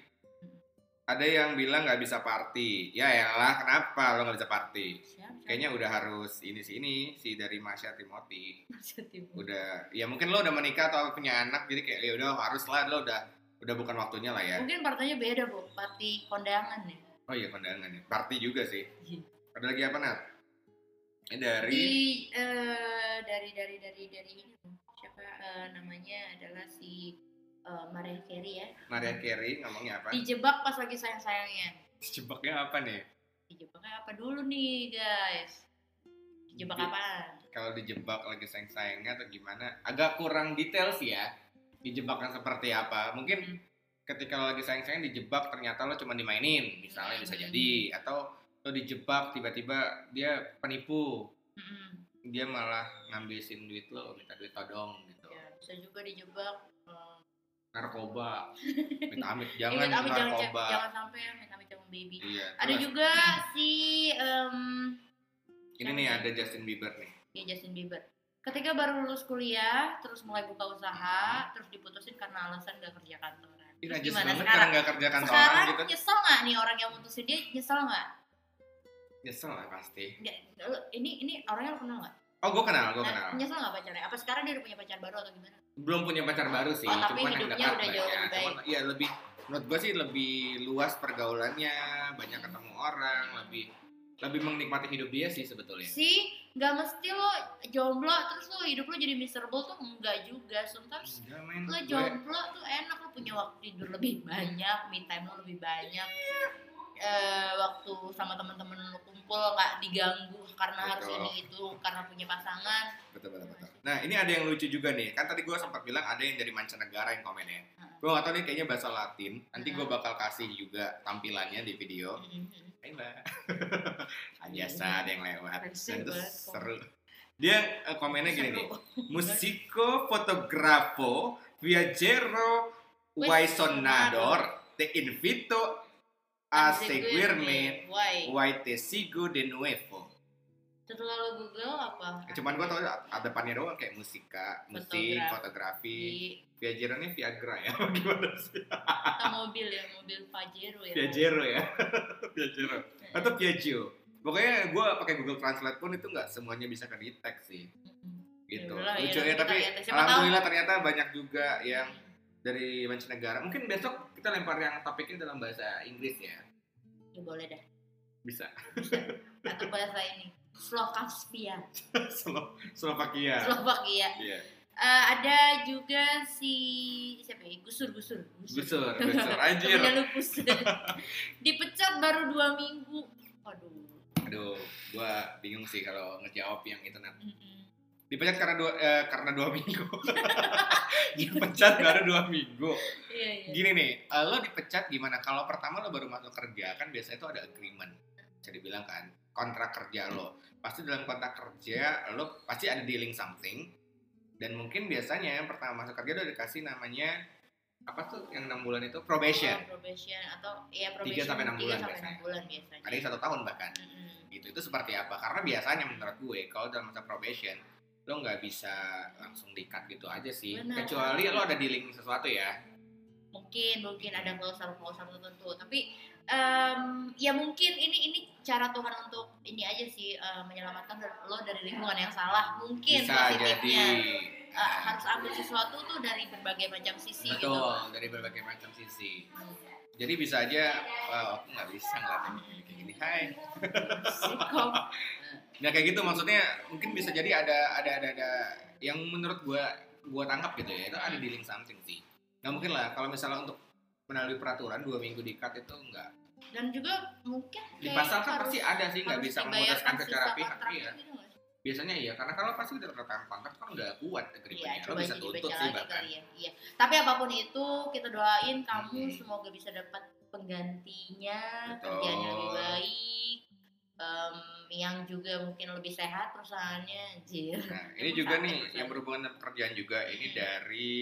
ada yang bilang nggak bisa party ya elah kenapa lo nggak bisa party Siap, siap. kayaknya udah harus ini sih ini si dari Masya Timothy Maksud ibu. udah ya mungkin lo udah menikah atau punya anak jadi kayak ya udah harus lah lo udah udah bukan waktunya lah ya Mungkin partainya beda bu, party kondangan nih. oh iya kondangan ya party juga sih Iya. ada lagi apa Nat? dari Di eh, dari dari dari dari ini siapa eh, namanya adalah si eh, Mariah Carey ya. Maria Carey ngomongnya apa? Dijebak pas lagi sayang-sayangnya. Jebaknya apa nih? Dijebaknya apa dulu nih guys? Dijebak Di- apaan? Kalau dijebak lagi sayang-sayangnya atau gimana? Agak kurang detail sih ya. Dijebaknya seperti apa? Mungkin Hmm. ketika lo lagi sayang-sayang dijebak ternyata lo cuma dimainin, misalnya bisa Hmm. jadi. Atau lo dijebak tiba-tiba dia penipu, Mm-mm. Dia malah ngambilin duit lo, minta duit todong gitu. Ya, bisa juga dijebak eh, narkoba amit-amit jangan Amit-amit jangan, narkoba jangan sampai ya amit-amit jangan baby. iya Ada terus juga si em, ini nih ada Justin Bieber nih ya Justin Bieber. Ketika baru lulus kuliah, terus mulai buka usaha, terus diputusin karena alasan gak kerja kantoran. Terus gimana banget karena sekarang? nggak kerja kantoran Sekarang gitu nyesel nggak nih orang yang mutusin dia nyesel nggak? Nyesel lah pasti Nggak, Ini ini orangnya lo kenal nggak? oh gue kenal gue Nah, kenal nyesel nggak pacarnya? Apa sekarang dia udah punya pacar baru atau gimana? belum punya pacar baru sih Oh, tapi cuman yang hidupnya dekat udah jauh lebih baik. Cuman, iya lebih menurut gue sih lebih luas pergaulannya banyak ketemu orang lebih lebih menikmati hidup dia sih sebetulnya sih nggak mesti lo jomblo terus lo hidup lo jadi miserable tuh enggak juga sometimes Enggak, men. lo Gue- jomblo tuh enak lo punya waktu tidur lebih banyak me time lo lebih banyak eh waktu sama teman-teman lo kumpul nggak diganggu karena harus Betul. ini itu karena punya pasangan. Betul betul betul. Nah ini ada yang lucu juga nih. Kan tadi gue sempat bilang ada yang dari mancanegara yang komen ya. Hmm. gue gak tau nih kayaknya bahasa Latin. Nanti gue Hmm. bakal kasih juga tampilannya di video. Mhm. Hai mbak. Biasa ada yang lewat. Itu seru. Dia eh, komennya gini nih. Seru. musico fotografo viajero Waisonador te invito a seguirme Why? Why te sigo de nuevo Setelah lo Google apa? cuman gue tau ada depannya doang kayak musika musik Fotografi. Viajero ini Viagra ya gimana sih atau mobil ya, mobil Pajero ya. Viajero ya Viajero atau Piaggio pokoknya gue pakai Google Translate pun itu nggak semuanya bisa ke detect sih Mhm. gitu ya, lucu ya kita tapi. Siapa alhamdulillah ternyata banyak juga yang Hmm. Dari mancanegara mungkin besok kita lempar yang topiknya dalam bahasa Inggris ya Ya boleh dah. bisa Atau bahasa ini. Slovakia. Slo Slovakia Slovakia. iya Eh, ada juga si siapa ya? Gusur Gusur. gusur gusur anjir Temennya lupus. Dipecat baru dua minggu. Aduh. aduh gua bingung sih kalau ngejawab yang itu nanti Mm-mm. Dipecat karena dua eh, karena dua minggu. Dipecat baru dua minggu. Iya iya. gini nih eh, lo dipecat gimana? Kalau pertama lo baru masuk kerja kan biasanya itu ada agreement. Bisa dibilang kan kontrak kerja lo. Pasti dalam kontrak kerja lo pasti ada dealing something. Dan mungkin biasanya yang pertama masuk kerja udah dikasih namanya apa tuh yang enam bulan itu? Probation. Oh, probation atau ya probation sampai enam bulan tiga sampai biasanya. enam bulan biasanya. ada yang satu tahun bahkan. Mm-mm. gitu itu seperti apa? Karena biasanya menurut gue kalau dalam masa probation lo nggak bisa langsung dikat gitu aja sih. Benar. kecuali lo ada dealing sesuatu ya. Mungkin mungkin ada klausul-klausul tertentu. Tapi em, ya mungkin ini ini cara Tuhan untuk ini aja sih eh, menyelamatkan lo dari lingkungan yang salah. Mungkin bisa jadi. Positifnya Eh, harus ambil sesuatu tuh dari berbagai macam sisi gitu. Betul dari berbagai macam sisi. Jadi bisa aja wah aku nggak bisa ngeliatin kayak gini hai Nah kayak gitu maksudnya mungkin bisa jadi ada ada ada ada yang menurut gua gua tangkap gitu ya itu ada dealing something sih nggak mungkin lah kalau misalnya untuk melalui peraturan dua minggu di cut itu enggak dan juga mungkin di pasal kan pasti ada sih nggak bisa memutuskan secara pihak iya gitu nggak sih? biasanya iya karena kalau pasti udah tanda kontrak kan udah kuat Iya, agreementnya lo coba bisa tuntut dibaca sih bahkan ya. Iya. Tapi apa pun itu kita doain kamu Hmm. semoga bisa dapat penggantinya, Betul. kerjanya lebih baik, em, yang juga mungkin lebih sehat perusahaannya, anjir. nah ini juga nih perusahaan. yang berhubungan dengan pekerjaan juga ini dari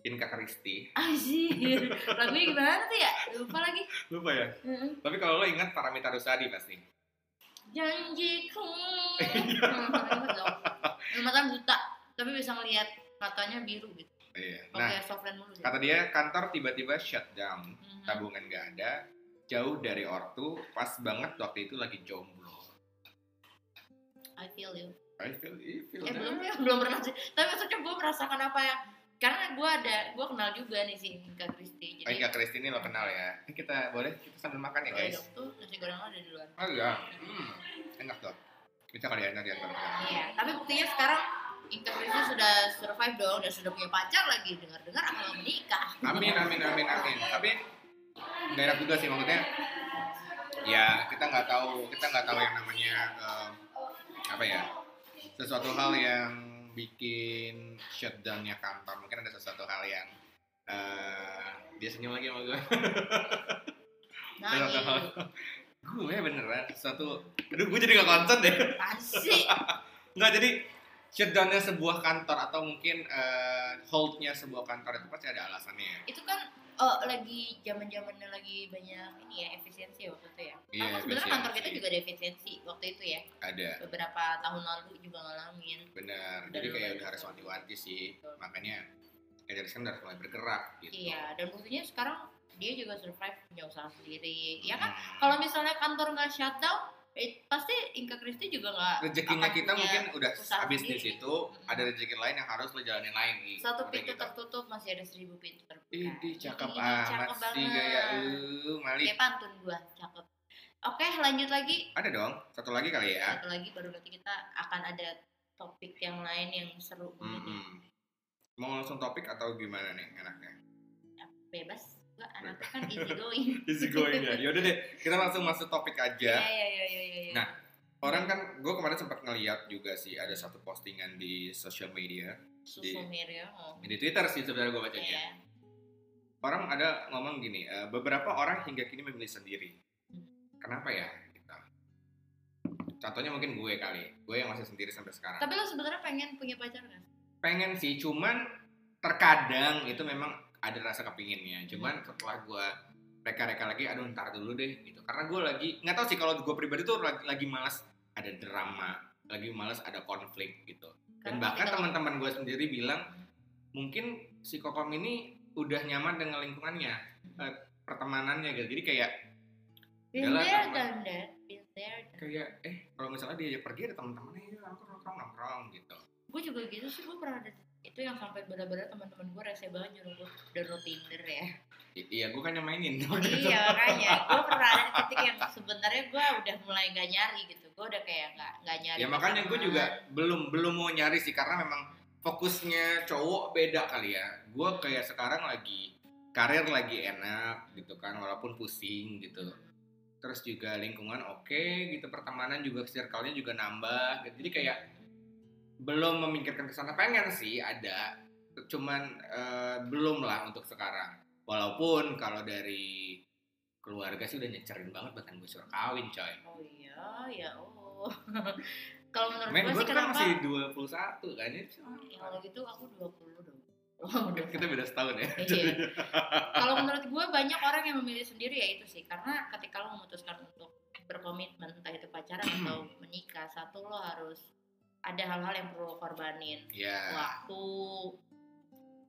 Inka Kristi Anjir, lagunya gimana tuh ya? Lupa lagi. lupa ya Heeh. tapi kalau lo ingat Paramita Rusadi pasti Janjiku. Iya. Hmm, Mata buta, tapi bisa ngelihat matanya biru gitu. iya nah softline mulu gitu. kata dia kantor tiba-tiba shutdown Mhm. tabungan gak ada jauh dari ortu pas banget waktu itu lagi jomblo. I feel you. I feel, I feel eh that. belum ya belum pernah sih. Tapi maksudnya gue merasakan apa ya? Karena gue ada gue kenal juga nih si Inka Kristi Oh, jadi Inka Kristi ini lo kenal ya? Ini kita boleh kita sambil makan ya guys. tuh nasi goreng ada di luar. Oh iya. Hmm, enak tuh. Bisa kali ya nanti antar iya tapi buktinya sekarang Inka Kristi sudah survive dong dan sudah punya pacar lagi. Dengar dengar akan menikah. Amin, amin, amin, amin. Tapi nggak enak juga sih maksudnya. Ya kita nggak tahu, kita nggak tahu yang namanya eh, apa ya sesuatu hal yang bikin shutdownnya kantor. Mungkin ada sesuatu hal yang dia senyum lagi sama gue. nah Sesuatu ini hal- gue beneran sesuatu. Aduh, gue jadi nggak konsen deh. pasti Nggak jadi shutdownnya sebuah kantor atau mungkin eh, holdnya sebuah kantor itu pasti ada alasannya ya. itu kan eh, lagi zaman zamannya lagi banyak ini ya efisiensi waktu itu ya Iya, karena sebenarnya kantor kita juga ada efisiensi waktu itu ya Ada, beberapa tahun lalu juga ngalamin benar. Jadi kayak udah harus wanti-wanti sih. Betul. Makanya kayak dari sekarang harus mulai bergerak gitu. iya dan buktinya sekarang dia juga survive punya usaha sendiri ya kan Hmm. kalau misalnya kantor nggak shutdown eh, pasti Inka Kristi juga nggak rezekinya kita mungkin udah habis di situ, Hmm. ada rezeki lain yang harus lo jalanin lagi. satu pintu gitu. tertutup masih ada seribu pintu terbuka Ih, cakep amat sih gaya lu, Mali. kayak pantun gua cakep oke lanjut lagi Ada dong, satu lagi kali ya. satu lagi baru nanti kita akan ada topik yang lain yang seru begini Mm-mm. Mau langsung topik atau gimana nih enaknya? bebas gua anaknya kan easy going Easy going ya. Yaudah deh, kita langsung masuk topik ya aja. ya ya ya ya Nah, Orang kan, gue kemarin sempat ngeliat juga sih ada satu postingan di social media, susu media oh. di Twitter sih sebenarnya gue bacanya. ya Orang ada ngomong gini, eh, beberapa orang hingga kini memilih sendiri. Kenapa ya? Gitu. Contohnya mungkin gue kali, gue yang masih sendiri sampai sekarang. tapi lo sebenarnya pengen punya pacar kan pengen sih cuman terkadang itu memang ada rasa kepinginnya. Cuman setelah gue reka-reka lagi aduh ntar dulu deh gitu. Karena gue lagi nggak tahu sih kalau gue pribadi tuh lagi, lagi malas ada drama lagi malas ada konflik gitu. Dan Karena bahkan teman-teman gue sendiri bilang mungkin si kokom ini udah nyaman dengan lingkungannya eh, pertemanannya gitu. Jadi kayak been there done that been there done kayak eh kalau misalnya dia pergi ada teman-temannya ya nongkrong nongkrong nongkrong gitu. Gue juga gitu sih gue pernah ada itu yang sampai benar-benar teman-teman gue rese banget nyuruh gue download Tinder ya. I- iya gue kan yang mainin. Iya makanya. Gue pernah ada di titik yang sebenarnya gue udah mulai nggak nyari gitu. Gue udah kayak nggak nggak nyari ya makanya gue juga belum belum mau nyari sih karena memang fokusnya cowok beda kali ya. Gue kayak sekarang lagi karir lagi enak gitu kan walaupun pusing gitu. Terus juga lingkungan oke gitu pertemanan juga circle-nya juga nambah gitu. jadi kayak belum memikirkan ke sana. Pengen sih ada. Cuman eh, belum lah untuk sekarang. Walaupun kalau dari keluarga sih udah nyecerin banget bahkan gue suruh kawin coy. Oh iya ya oh kalau menurut Men, gue gue sih kenapa? masih 21 kan ya? Ya kalau gitu aku 20 dong. Oh, udah kita beda setahun. ya. Iya. kalau menurut gue banyak orang yang memilih sendiri ya itu sih. Karena ketika lo memutuskan untuk berkomitmen entah itu pacaran atau menikah satu lo harus ada hal-hal yang perlu korbanin. Ya waktu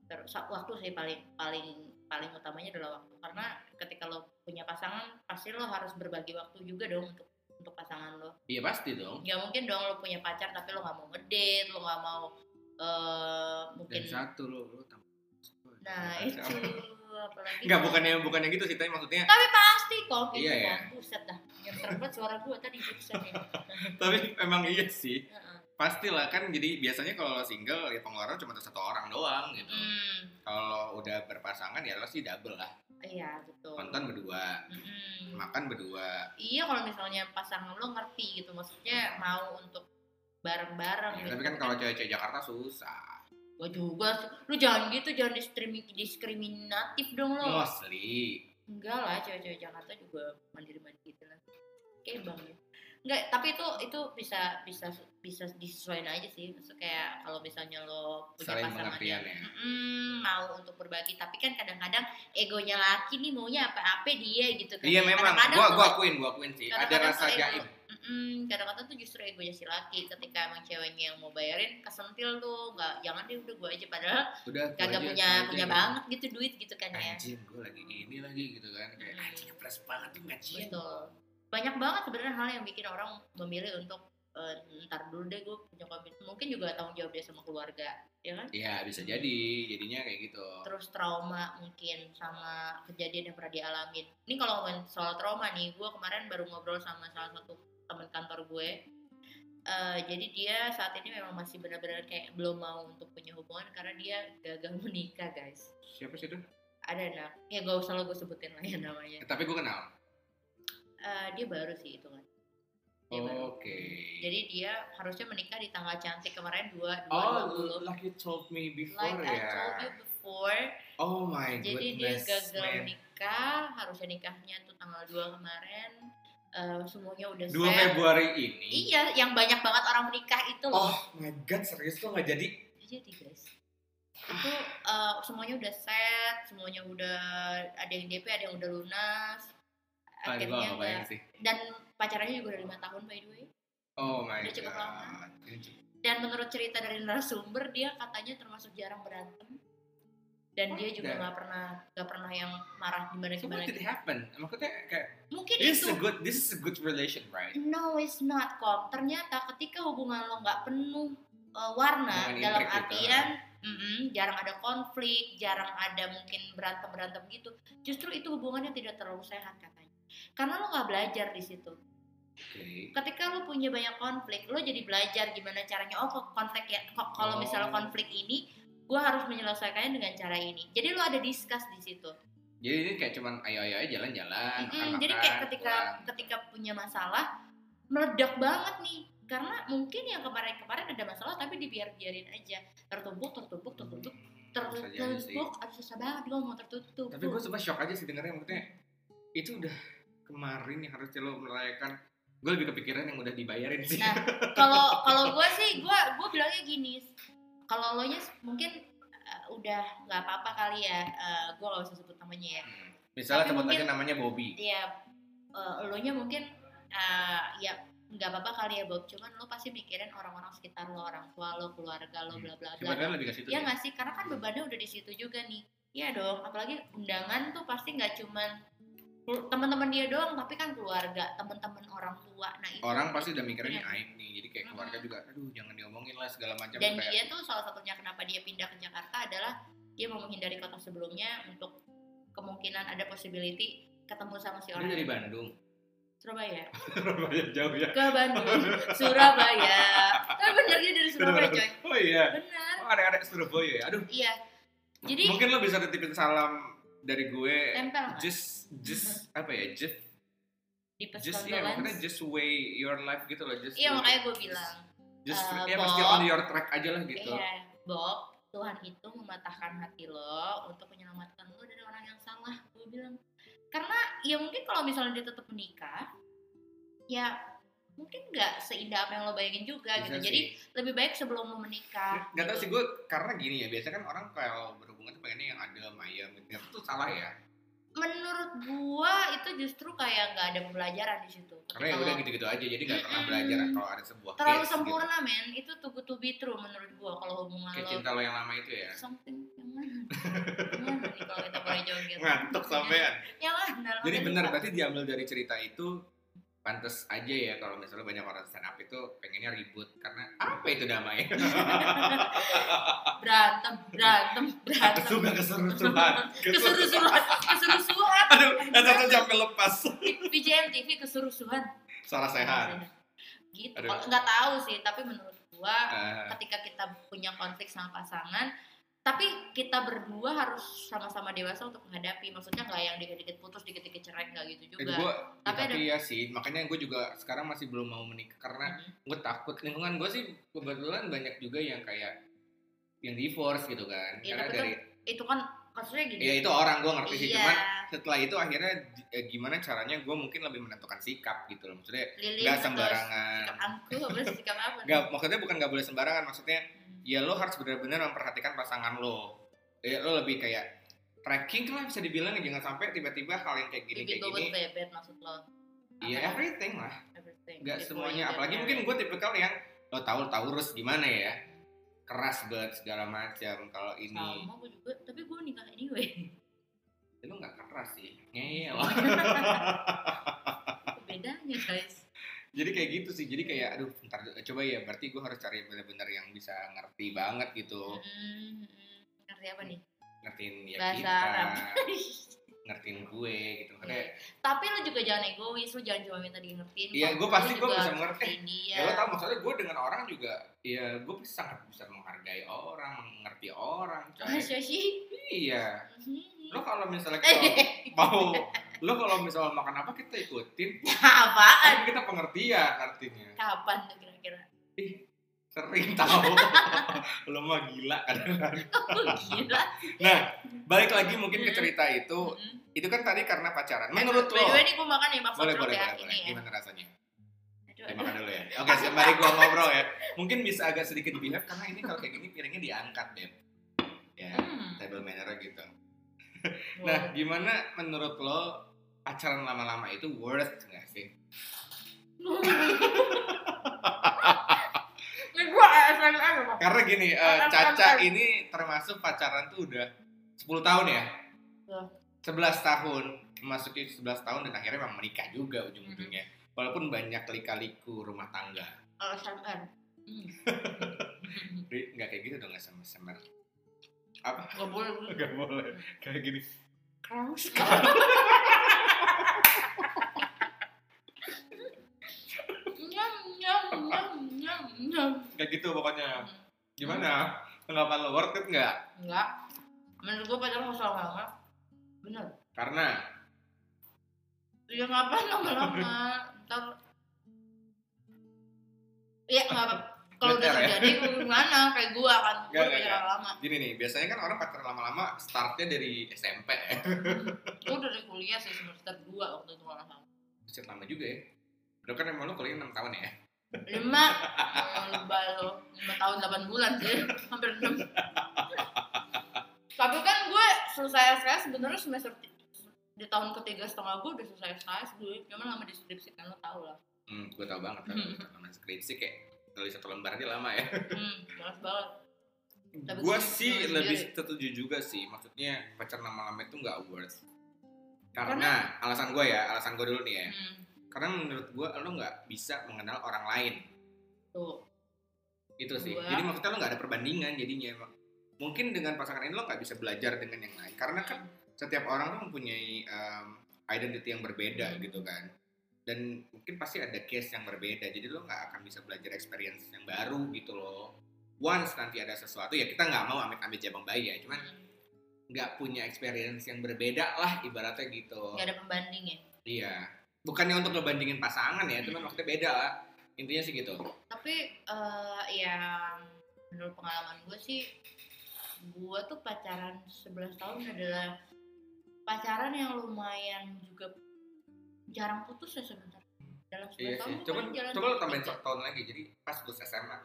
terus waktu sih paling paling paling utamanya adalah waktu. Karena ketika lo punya pasangan pasti lo harus berbagi waktu juga dong untuk untuk pasangan lo. Iya pasti dong. Nggak mungkin dong lo punya pacar tapi lo nggak mau ngedate lo nggak mau eh mungkin dan satu lo lo tambah. Nah itu apalagi Enggak bukannya bukannya gitu sih tapi maksudnya tapi pasti kok Iya, ya. kan. buset dah nyenter banget suara gue tadi buset ya tapi memang iya sih. Pastilah kan jadi biasanya kalau lo single ya pengeluaran cuma satu orang doang gitu. Hmm, kalau udah berpasangan ya lo sih double lah. Iya betul. Nonton berdua. Mm-mm. makan berdua. Iya kalau misalnya pasangan lo ngerti gitu. Maksudnya mau untuk bareng-bareng Ya, gitu. tapi kan kalau cewek-cewek Jakarta susah. Gue juga lu jangan gitu jangan diskrimin diskriminatif dong lo. Mostly. Enggak lah cewek-cewek Jakarta juga mandiri-mandiri gitu lah. Kayak bang. ya enggak tapi itu itu bisa bisa bisa disesuaikan aja sih. Maksud kayak kalau misalnya lo punya Saling pasangan yang ya. mm, mau untuk berbagi tapi kan kadang-kadang egonya laki nih maunya apa-apa dia gitu kan iya ya. memang. Kadang-kadang gua tuh gua akuin gua akuin sih. Ada kadang-kadang rasa tuh ego. jaim Mm-mm, kadang-kadang tuh justru egonya si laki. Ketika emang ceweknya yang mau bayarin kesentil tuh. Nggak jangan deh udah gue aja. Padahal udah gua kagak aja, punya gua aja punya gitu. banget gitu duit gitu kan ya. Anjing gue lagi ini lagi gitu kan. Kayak Hmm. anjing ngepres banget tuh anjing. betul banyak banget sebenarnya hal yang bikin orang memilih untuk eh, ntar dulu deh gue punya komitmen. Mungkin juga tanggung jawab dia sama keluarga ya kan? Iya bisa jadi. Jadinya kayak gitu. Terus trauma mungkin sama kejadian yang pernah dialamin. Ini kalau ngomongin soal trauma nih gue kemarin baru ngobrol sama salah satu teman kantor gue. Eh, jadi dia saat ini memang masih benar-benar kayak belum mau untuk punya hubungan karena dia gagal menikah guys. Siapa sih itu? Ada anak. Ya gak usah lo gue sebutin lah ya namanya. Eh, tapi gue kenal Eh, dia baru sih itu kan dia oke. Jadi dia harusnya menikah di tanggal cantik kemarin dua dua oh like you told me before like I ya. told you before. Oh my jadi dia goodness gagal man. nikah harusnya nikahnya tuh tanggal 2 kemarin. Eh, semuanya udah 2 set. Februari ini? Iya yang banyak banget orang menikah itu loh. Oh my god serius lo nggak jadi? Jadi guys itu eh, semuanya udah set semuanya udah ada yang DP ada yang udah lunas Ah, gue akhirnya gak sih. dan pacarannya juga udah lima tahun by the way Oh my Udah cukup lama. dan menurut cerita dari narasumber dia katanya termasuk jarang berantem dan dia juga nggak pernah nggak pernah yang marah gimana So gimana what did happen? Maksudnya kayak mungkin this is itu a good this is a good relation, right? no it's not kok ternyata ketika hubungan lo nggak penuh uh, warna Dengan dalam gitu. artian mm-mm, jarang ada konflik jarang ada mungkin berantem berantem gitu justru itu hubungannya tidak terlalu sehat katanya karena lo nggak belajar di situ Oke. ketika lo punya banyak konflik lo jadi belajar gimana caranya oh kok konflik ya kalau Oh. misalnya konflik ini gue harus menyelesaikannya dengan cara ini jadi lo ada discuss di situ Jadi ini kayak cuman ayo ayo aja jalan-jalan, makan-makan. jadi kayak ketika pulang. ketika punya masalah meledak banget nih karena mungkin yang kemarin-kemarin ada masalah tapi dibiar-biarin aja tertumpuk tertumpuk tertumpuk Hmm, tertumpuk aduh susah banget gue mau tertutup Tapi gue suka shock aja sih dengernya maksudnya itu udah kemarin yang harusnya lo merayakan. Gue lebih kepikiran yang udah dibayarin sih. Nah, kalau kalau gue sih gue gue bilangnya gini kalau lo nya mungkin uh, udah nggak apa-apa kali ya gue gak usah sebut namanya ya Hmm. Misalnya sebut mungkin- aja namanya Bobby. ya uh, lo nya mungkin uh, ya nggak apa-apa kali ya Bob cuman lo pasti mikirin orang-orang sekitar lo orang tua lo keluarga lo Hmm. bla bla bla Sebenarnya lebih ke situ. ya nggak sih karena kan bebannya udah di situ juga nih Iya dong apalagi undangan tuh pasti nggak cuman teman-teman dia doang tapi kan keluarga teman-teman orang tua nah itu Orang pasti udah mikirnya ini Iya. aib nih. Jadi kayak keluarga juga aduh jangan diomongin lah segala macam dan kayak dia tuh salah satunya kenapa dia pindah ke Jakarta adalah dia mau menghindari kota sebelumnya untuk kemungkinan ada possibility ketemu sama si dia orang dari. Bandung. Surabaya Surabaya jauh ya. ke Bandung Surabaya tapi bener dia dari Surabaya coy Oh iya. bener Oh ada-ada Surabaya ya. Aduh. iya jadi Mungkin lo bisa titipin salam dari gue. tempel Just just apa ya? Just pesan just ya maksudnya just way your life gitu loh. Just iya makanya gue bilang just eh, ya pasti Bob. on your track aja lah gitu. Iya, Bob, Tuhan itu mematahkan hati lo untuk menyelamatkan lo dari orang yang salah. Gue bilang, karena ya mungkin kalau misalnya dia tetap menikah, ya mungkin nggak seindah apa yang lo bayangin juga Bisa gitu. sih. Jadi lebih baik sebelum lo menikah. Gak tau gitu. sih gue karena gini ya biasanya kan orang kalau berhubungan tuh pengennya yang adem ayam gitu itu tuh salah ya Menurut gua itu justru kayak nggak ada pembelajaran di situ. karena ya udah gitu-gitu aja jadi nggak pernah belajar kalau ada sebuah terlalu case gitu. sempurna men, itu good to be true menurut gua kalau hubungan kayak lo cinta lo yang lama itu ya something yang mana? Yang mana nih kalau kita boleh joget? ngantuk sampean Yang mana? jadi benar berarti diambil dari cerita itu pantas aja ya kalau misalnya banyak orang stand up itu pengennya ribut. Karena apa itu damai? Berantem berantem berantem. Suka keseru-seruan. Keseru-seruan keseru-seruan. Aduh satu sampai lepas. VJM TV keseru-seruan. Salah sehat. Gitu. Nggak tahu sih tapi menurut gua Eh, ketika kita punya konflik sama pasangan tapi kita berdua harus sama-sama dewasa untuk menghadapi. Maksudnya nggak yang dikit-dikit putus dikit-dikit cerai nggak gitu itu juga. gue Tapi tapi, ada- ya sih. Makanya gue juga sekarang masih belum mau menikah karena Mhm. gue takut. Lingkungan gue sih kebetulan banyak juga yang kayak yang divorce gitu kan. Iya, karena tapi dari itu kan maksudnya gini. Ya itu orang gue ngerti sih. Iya. Cuman setelah itu akhirnya eh, gimana caranya gue mungkin lebih menentukan sikap gitu loh. Maksudnya nggak sembarangan. sikap angku sih, sikap apa nggak maksudnya bukan nggak boleh sembarangan. Maksudnya. Ya lo harus benar-benar memperhatikan pasangan lo. Ya lo lebih kayak tracking lah bisa dibilang. Jangan sampai tiba-tiba hal yang kayak gini kayak gini. bebet maksud lo. Ya Apa? everything lah. Everything. Nggak Gitu, semuanya. iya, apalagi iya. mungkin gue tipikal yang lo tahu taurus gimana ya? Keras banget segala macam kalau ini. Sama gue juga. Tapi gue nikah anyway. Ya, lo nggak keras sih. Ngeyel. Bedanya guys jadi kayak gitu sih. Jadi kayak aduh ntar coba ya berarti gue harus cari bener-bener yang bisa ngerti banget gitu. Hmm, hmm. ngerti apa nih? Ngertiin ya bahasa kita. Arab. Ngertiin gue gitu. Iya. Makanya, tapi lo juga jangan egois lo jangan cuma minta di ngertiin Iya, gue pasti gue bisa mengerti. dia. Ya lo tau maksudnya gue dengan orang juga ya gue sangat bisa menghargai orang mengerti orang coy. Iya. Hmm. lo kalau misalnya mau lo kalau misalnya makan apa kita ikutin. Apaan? Kan kita pengertian artinya. Kapan tuh kira-kira? Sering tahu lo mah gila kadang-kadang. Oh, gila. Nah balik lagi mungkin ke cerita itu. Itu kan tadi karena pacaran. Menurut lo? way nih gue makan ya maksud boleh boleh ya boleh, boleh. ini ya. Gimana rasanya? Aduh, Ya, makan dulu ya. Oke, sembari gua ngobrol ya. Mungkin bisa agak sedikit dilihat karena ini kalau kayak gini piringnya diangkat, Beb. ya Hmm. table manner gitu. Wow. nah gimana menurut lo pacaran lama-lama itu worth nggak sih loh, Pak. karena gini eh, Akan- Caca ini termasuk pacaran tuh udah 10 tahun ya Iya. 11 tahun memasuki 11 tahun dan akhirnya memang menikah juga ujung-ujungnya Mm-hmm. walaupun banyak lika-liku rumah tangga ASMR. Hmm. Ri, nggak kayak gitu dong nggak sama sama apa Gak boleh. nggak boleh kayak gini Kraus. Kayak gitu pokoknya gimana tanggapan lo worth it nggak Enggak. Menurut gua pacaran nggak usah lama. Bener. karena Ya ngapain lama-lama. Ntar. Ya nggak apa. Kalau udah ya? terjadi gimana? Kayak gua kan. Gua Nggak, nggak, pacaran lama. gini nih biasanya kan orang pacaran lama-lama startnya dari SMP ya Gua udah dari kuliah sih semester 2 waktu itu nggak salah. Buset lama juga ya Udah kan emang lo kuliah 6 tahun ya lima oh, lebay lo lima tahun delapan bulan sih hampir enam. Tapi kan gue selesai SKS sebenarnya semester di tahun ketiga setengah gue udah selesai SKS gue cuma lama deskripsi kan lo tau lah. Hmm, gue tau banget kan Lama skripsi kayak tulis satu lembar aja lama ya. Hmm malas banget. Tapi Gue sih nulis lebih sendiri. setuju juga sih Maksudnya pacaran lama-lama itu nggak worth. Karena? alasan gue ya, alasan gue dulu nih ya. Hmm, Karena menurut gue lo nggak bisa mengenal orang lain. Tuh Itu sih. Dua. Jadi maksudnya lo nggak ada perbandingan jadinya Mungkin dengan pasangan ini lo nggak bisa belajar dengan yang lain. Karena kan setiap orang tuh mempunyai um, identity yang berbeda Hmm. gitu kan. Dan mungkin pasti ada case yang berbeda. Jadi lo nggak akan bisa belajar experience yang baru gitu loh. Once nanti ada sesuatu ya kita nggak mau amit-amit jabang bayi ya. Cuman hmm, nggak punya experience yang berbeda lah ibaratnya gitu. Nggak ada pembanding ya? Iya bukannya untuk ngebandingin pasangan ya cuman Hmm. maksudnya beda lah. Intinya sih gitu. Tapi eh ya menurut pengalaman gue sih gue tuh pacaran 11 tahun adalah pacaran yang lumayan juga jarang putus ya sebentar. Dalam 11 iya tahun sih. Gue coba paling jalan coba lo tambahin satu tahun lagi. Jadi pas lulus SMA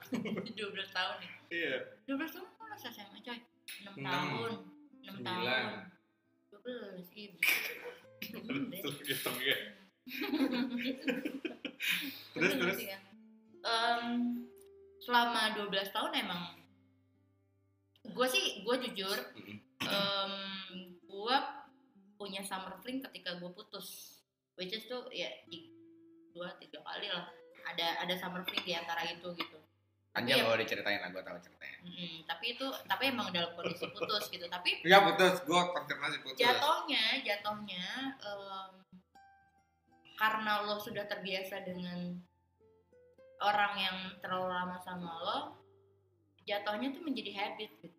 12 tahun nih iya. 12 tahun kan lulus SMA coy. 6 Enam. tahun. 6 Sembilan. tahun. 12 ibu gitu ya terus terus? selama 12 tahun emang gue sih gue jujur em, gue punya summer fling ketika gue putus which is tuh ya dua tiga kali lah ada ada summer fling di antara itu gitu. Panjang kalau diceritain lah gue tahu ceritanya. Mm, tapi itu tapi emang dalam kondisi putus gitu tapi Iya putus, gue konfirmasi putus. jatuhnya jatuhnya em, karena lo sudah terbiasa dengan orang yang terlalu lama sama lo jatuhnya tuh menjadi habit gitu.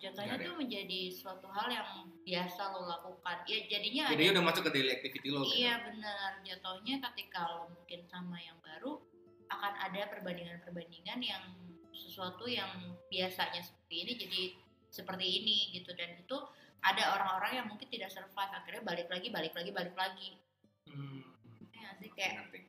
Jatuhnya ya. tuh menjadi suatu hal yang biasa lo lakukan ya jadinya Jadi ada udah masuk ke daily activity lo. gitu. iya benar jatuhnya ketika lo mungkin sama yang baru akan ada perbandingan-perbandingan yang sesuatu yang biasanya seperti ini jadi seperti ini gitu dan itu ada orang-orang yang mungkin tidak survive akhirnya balik lagi balik lagi balik lagi Hmm. ya sih kayak Ngerti.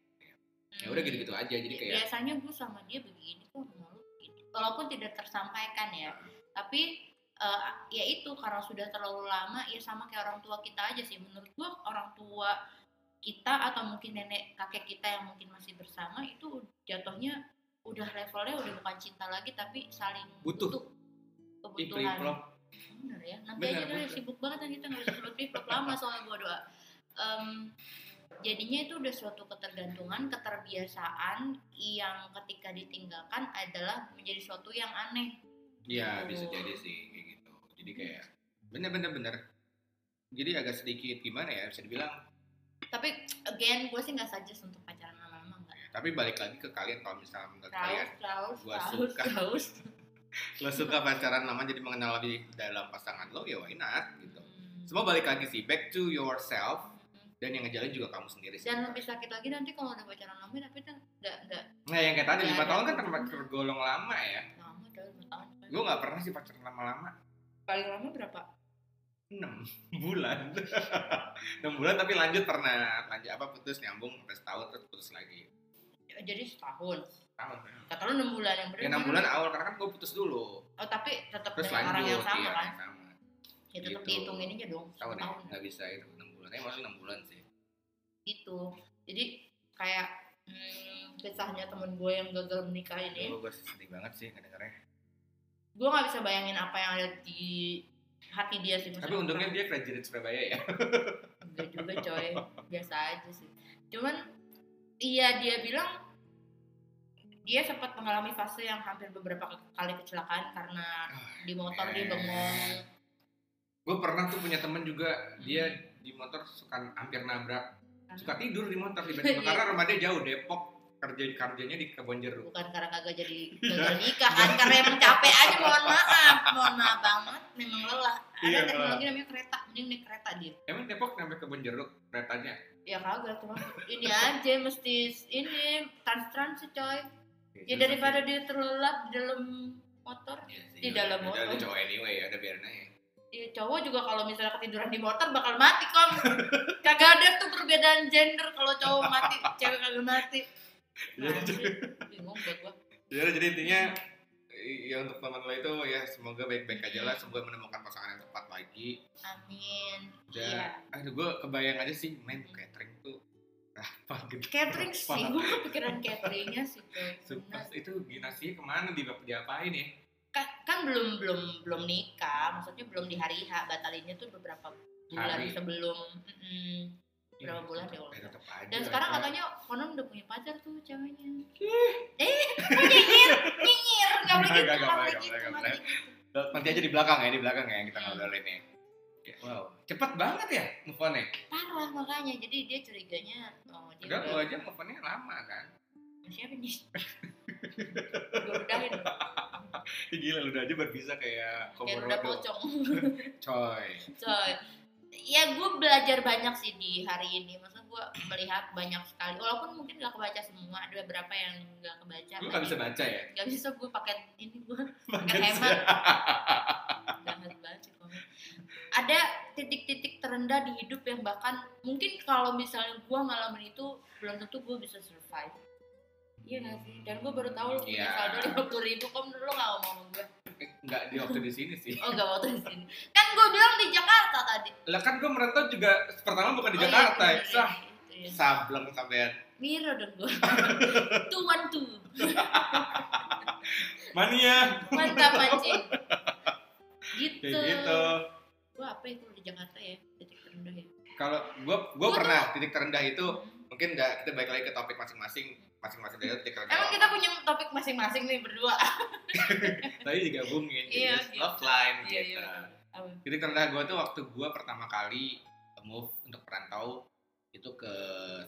Ya udah gitu-gitu aja. Jadi "Hmm, kayak biasanya gue sama dia begini kok sama lu begini walaupun tidak tersampaikan ya tapi eh, ya itu karena sudah terlalu lama ya sama kayak orang tua kita aja sih menurut gua orang tua kita atau mungkin nenek kakek kita yang mungkin masih bersama itu jatuhnya udah levelnya udah bukan cinta lagi tapi saling Butuh. Ih, kebutuhan. Bener ya nanti Bener, aja deh sibuk banget kan kita nggak bisa sebut flip lama soalnya gua doa Em, jadinya itu udah suatu ketergantungan keterbiasaan yang ketika ditinggalkan adalah menjadi suatu yang aneh Iya Gitu. bisa jadi sih kayak gitu. Jadi kayak bener-bener bener. Jadi agak sedikit gimana ya bisa dibilang. tapi again gue sih nggak suggest untuk pacaran lama-lama Tapi balik lagi ke kalian kalau misalnya menurut kalian raus, suka. raus. Lo suka pacaran lama jadi mengenal lebih dalam pasangan lo ya why not gitu. Semua balik lagi sih back to yourself dan yang ngejalin juga kamu sendiri sih. Dan lebih sakit lagi nanti kalau udah pacaran lama tapi kan nggak nggak Nah yang kayak tadi lima tahun kan tergolong lama ya. lama udah tahun. Gue nggak pernah sih pacaran lama-lama. Paling lama berapa? 6 bulan 6 bulan tapi lanjut pernah lanjut apa putus nyambung sampai setahun terus putus lagi Ya, Jadi setahun. Tahun. Kata lu enam bulan yang bener ya enam bulan awal karena kan gue putus dulu. Oh tapi tetap terus dengan orang lanjut yang sama iya kan? yang sama. Ya tetap Gitu. dihitungin aja dong tahun ya nggak bisa itu enam bulan. Eh maksudnya enam bulan sih. Gitu. Jadi kayak hmm, kisahnya temen gue yang gagal menikah ini. gue gue sedih banget sih ngedengarnya gue nggak bisa bayangin apa yang ada di hati dia sih tapi untungnya dia graduate Surabaya ya. Enggak juga coy. Biasa aja sih. Cuman iya dia bilang dia sempat mengalami fase yang hampir beberapa kali kecelakaan karena di motor dia bengong. Gue pernah tuh punya temen juga dia di motor suka hampir nabrak suka tidur di motor tiba-tiba Iya. karena rumah dia jauh Depok kerja kerjanya di kebon jeruk. Bukan karena kagak jadi gagal nikah kan karena emang capek aja mohon maaf mohon maaf banget memang lelah. Ada Iya, teknologi namanya kereta mending naik kereta dia. Emang Depok sampai kebon jeruk keretanya? Ya kagak cuma ini aja mesti ini trans trans sih coy ya daripada dia terlelap di dalam motor Iya sih, di dalam udah- udah motor. cowok anyway ya udah biarin aja. Ya cowok juga kalau misalnya ketiduran di motor bakal mati kom. Kagak ada tuh perbedaan gender kalau cowok mati cewek kagak mati. Iya, nah, bingung buat gua. Ya jadi intinya ya untuk teman lo itu ya semoga baik-baik aja lah semoga menemukan pasangan yang tepat lagi. Amin. Dan iya. aduh gue kebayang aja sih main catering apa gitu catering sih gua kepikiran cateringnya sih Sumpah, itu dinasti ke mana di diapain ya? Kan, kan belum belum belum nikah maksudnya belum di hari H batalinnya tuh beberapa bulan Hari. sebelum mm-mm. Berapa bulan deh, kalau ya, tetep aja dan sekarang katanya konon udah punya pacar tuh ceweknya. Eh kok nyinyir nyinyir nggak boleh gitu nggak, boleh gitu nanti aja di belakang ya di belakang ya yang kita ngobrolin ya Ya, wow. Cepet banget ya move on nya parah makanya jadi dia curiganya oh dia udah lu aja move on-nya lama kan? Siapa nih? Gue udahin. Gila lu udah aja berbisa kayak kayak udah pocong. Coy. Coy. Ya gue belajar banyak sih di hari ini. Maksudnya gue melihat banyak sekali. Walaupun mungkin gak kebaca semua ada beberapa yang gak kebaca lu gak bisa baca ya? gak bisa gue pakai ini gue Pakai hemat ada titik-titik terendah di hidup yang bahkan mungkin kalau misalnya gue ngalamin itu belum tentu gue bisa survive Iya gak sih? Dan gue baru tahu lu punya Iya. saldo lima puluh ribu, kok lu gak ngomong sama gue? Eh, nggak di waktu di sini sih Oh gak waktu di sini. Kan gue bilang di Jakarta tadi. lah kan gue merantau juga pertama bukan di Oh, iya, Jakarta bener, ya sah iya, iya. sableng sampean Miro dong gue. one two. mania Mantap anjing. Gitu. kayak gitu Gue apa itu di Jakarta ya? Titik terendah ya. kalau gue gue Gua pernah titik terendah itu Hmm. mungkin nggak kita balik lagi ke topik masing-masing masing-masing dari titik terendah Emang kita punya topik masing-masing nih berdua. tadi digabungin Iya, jadi gitu. love line Iya, gitu iya. Titik terendah gue tuh waktu gue pertama kali move untuk perantau itu ke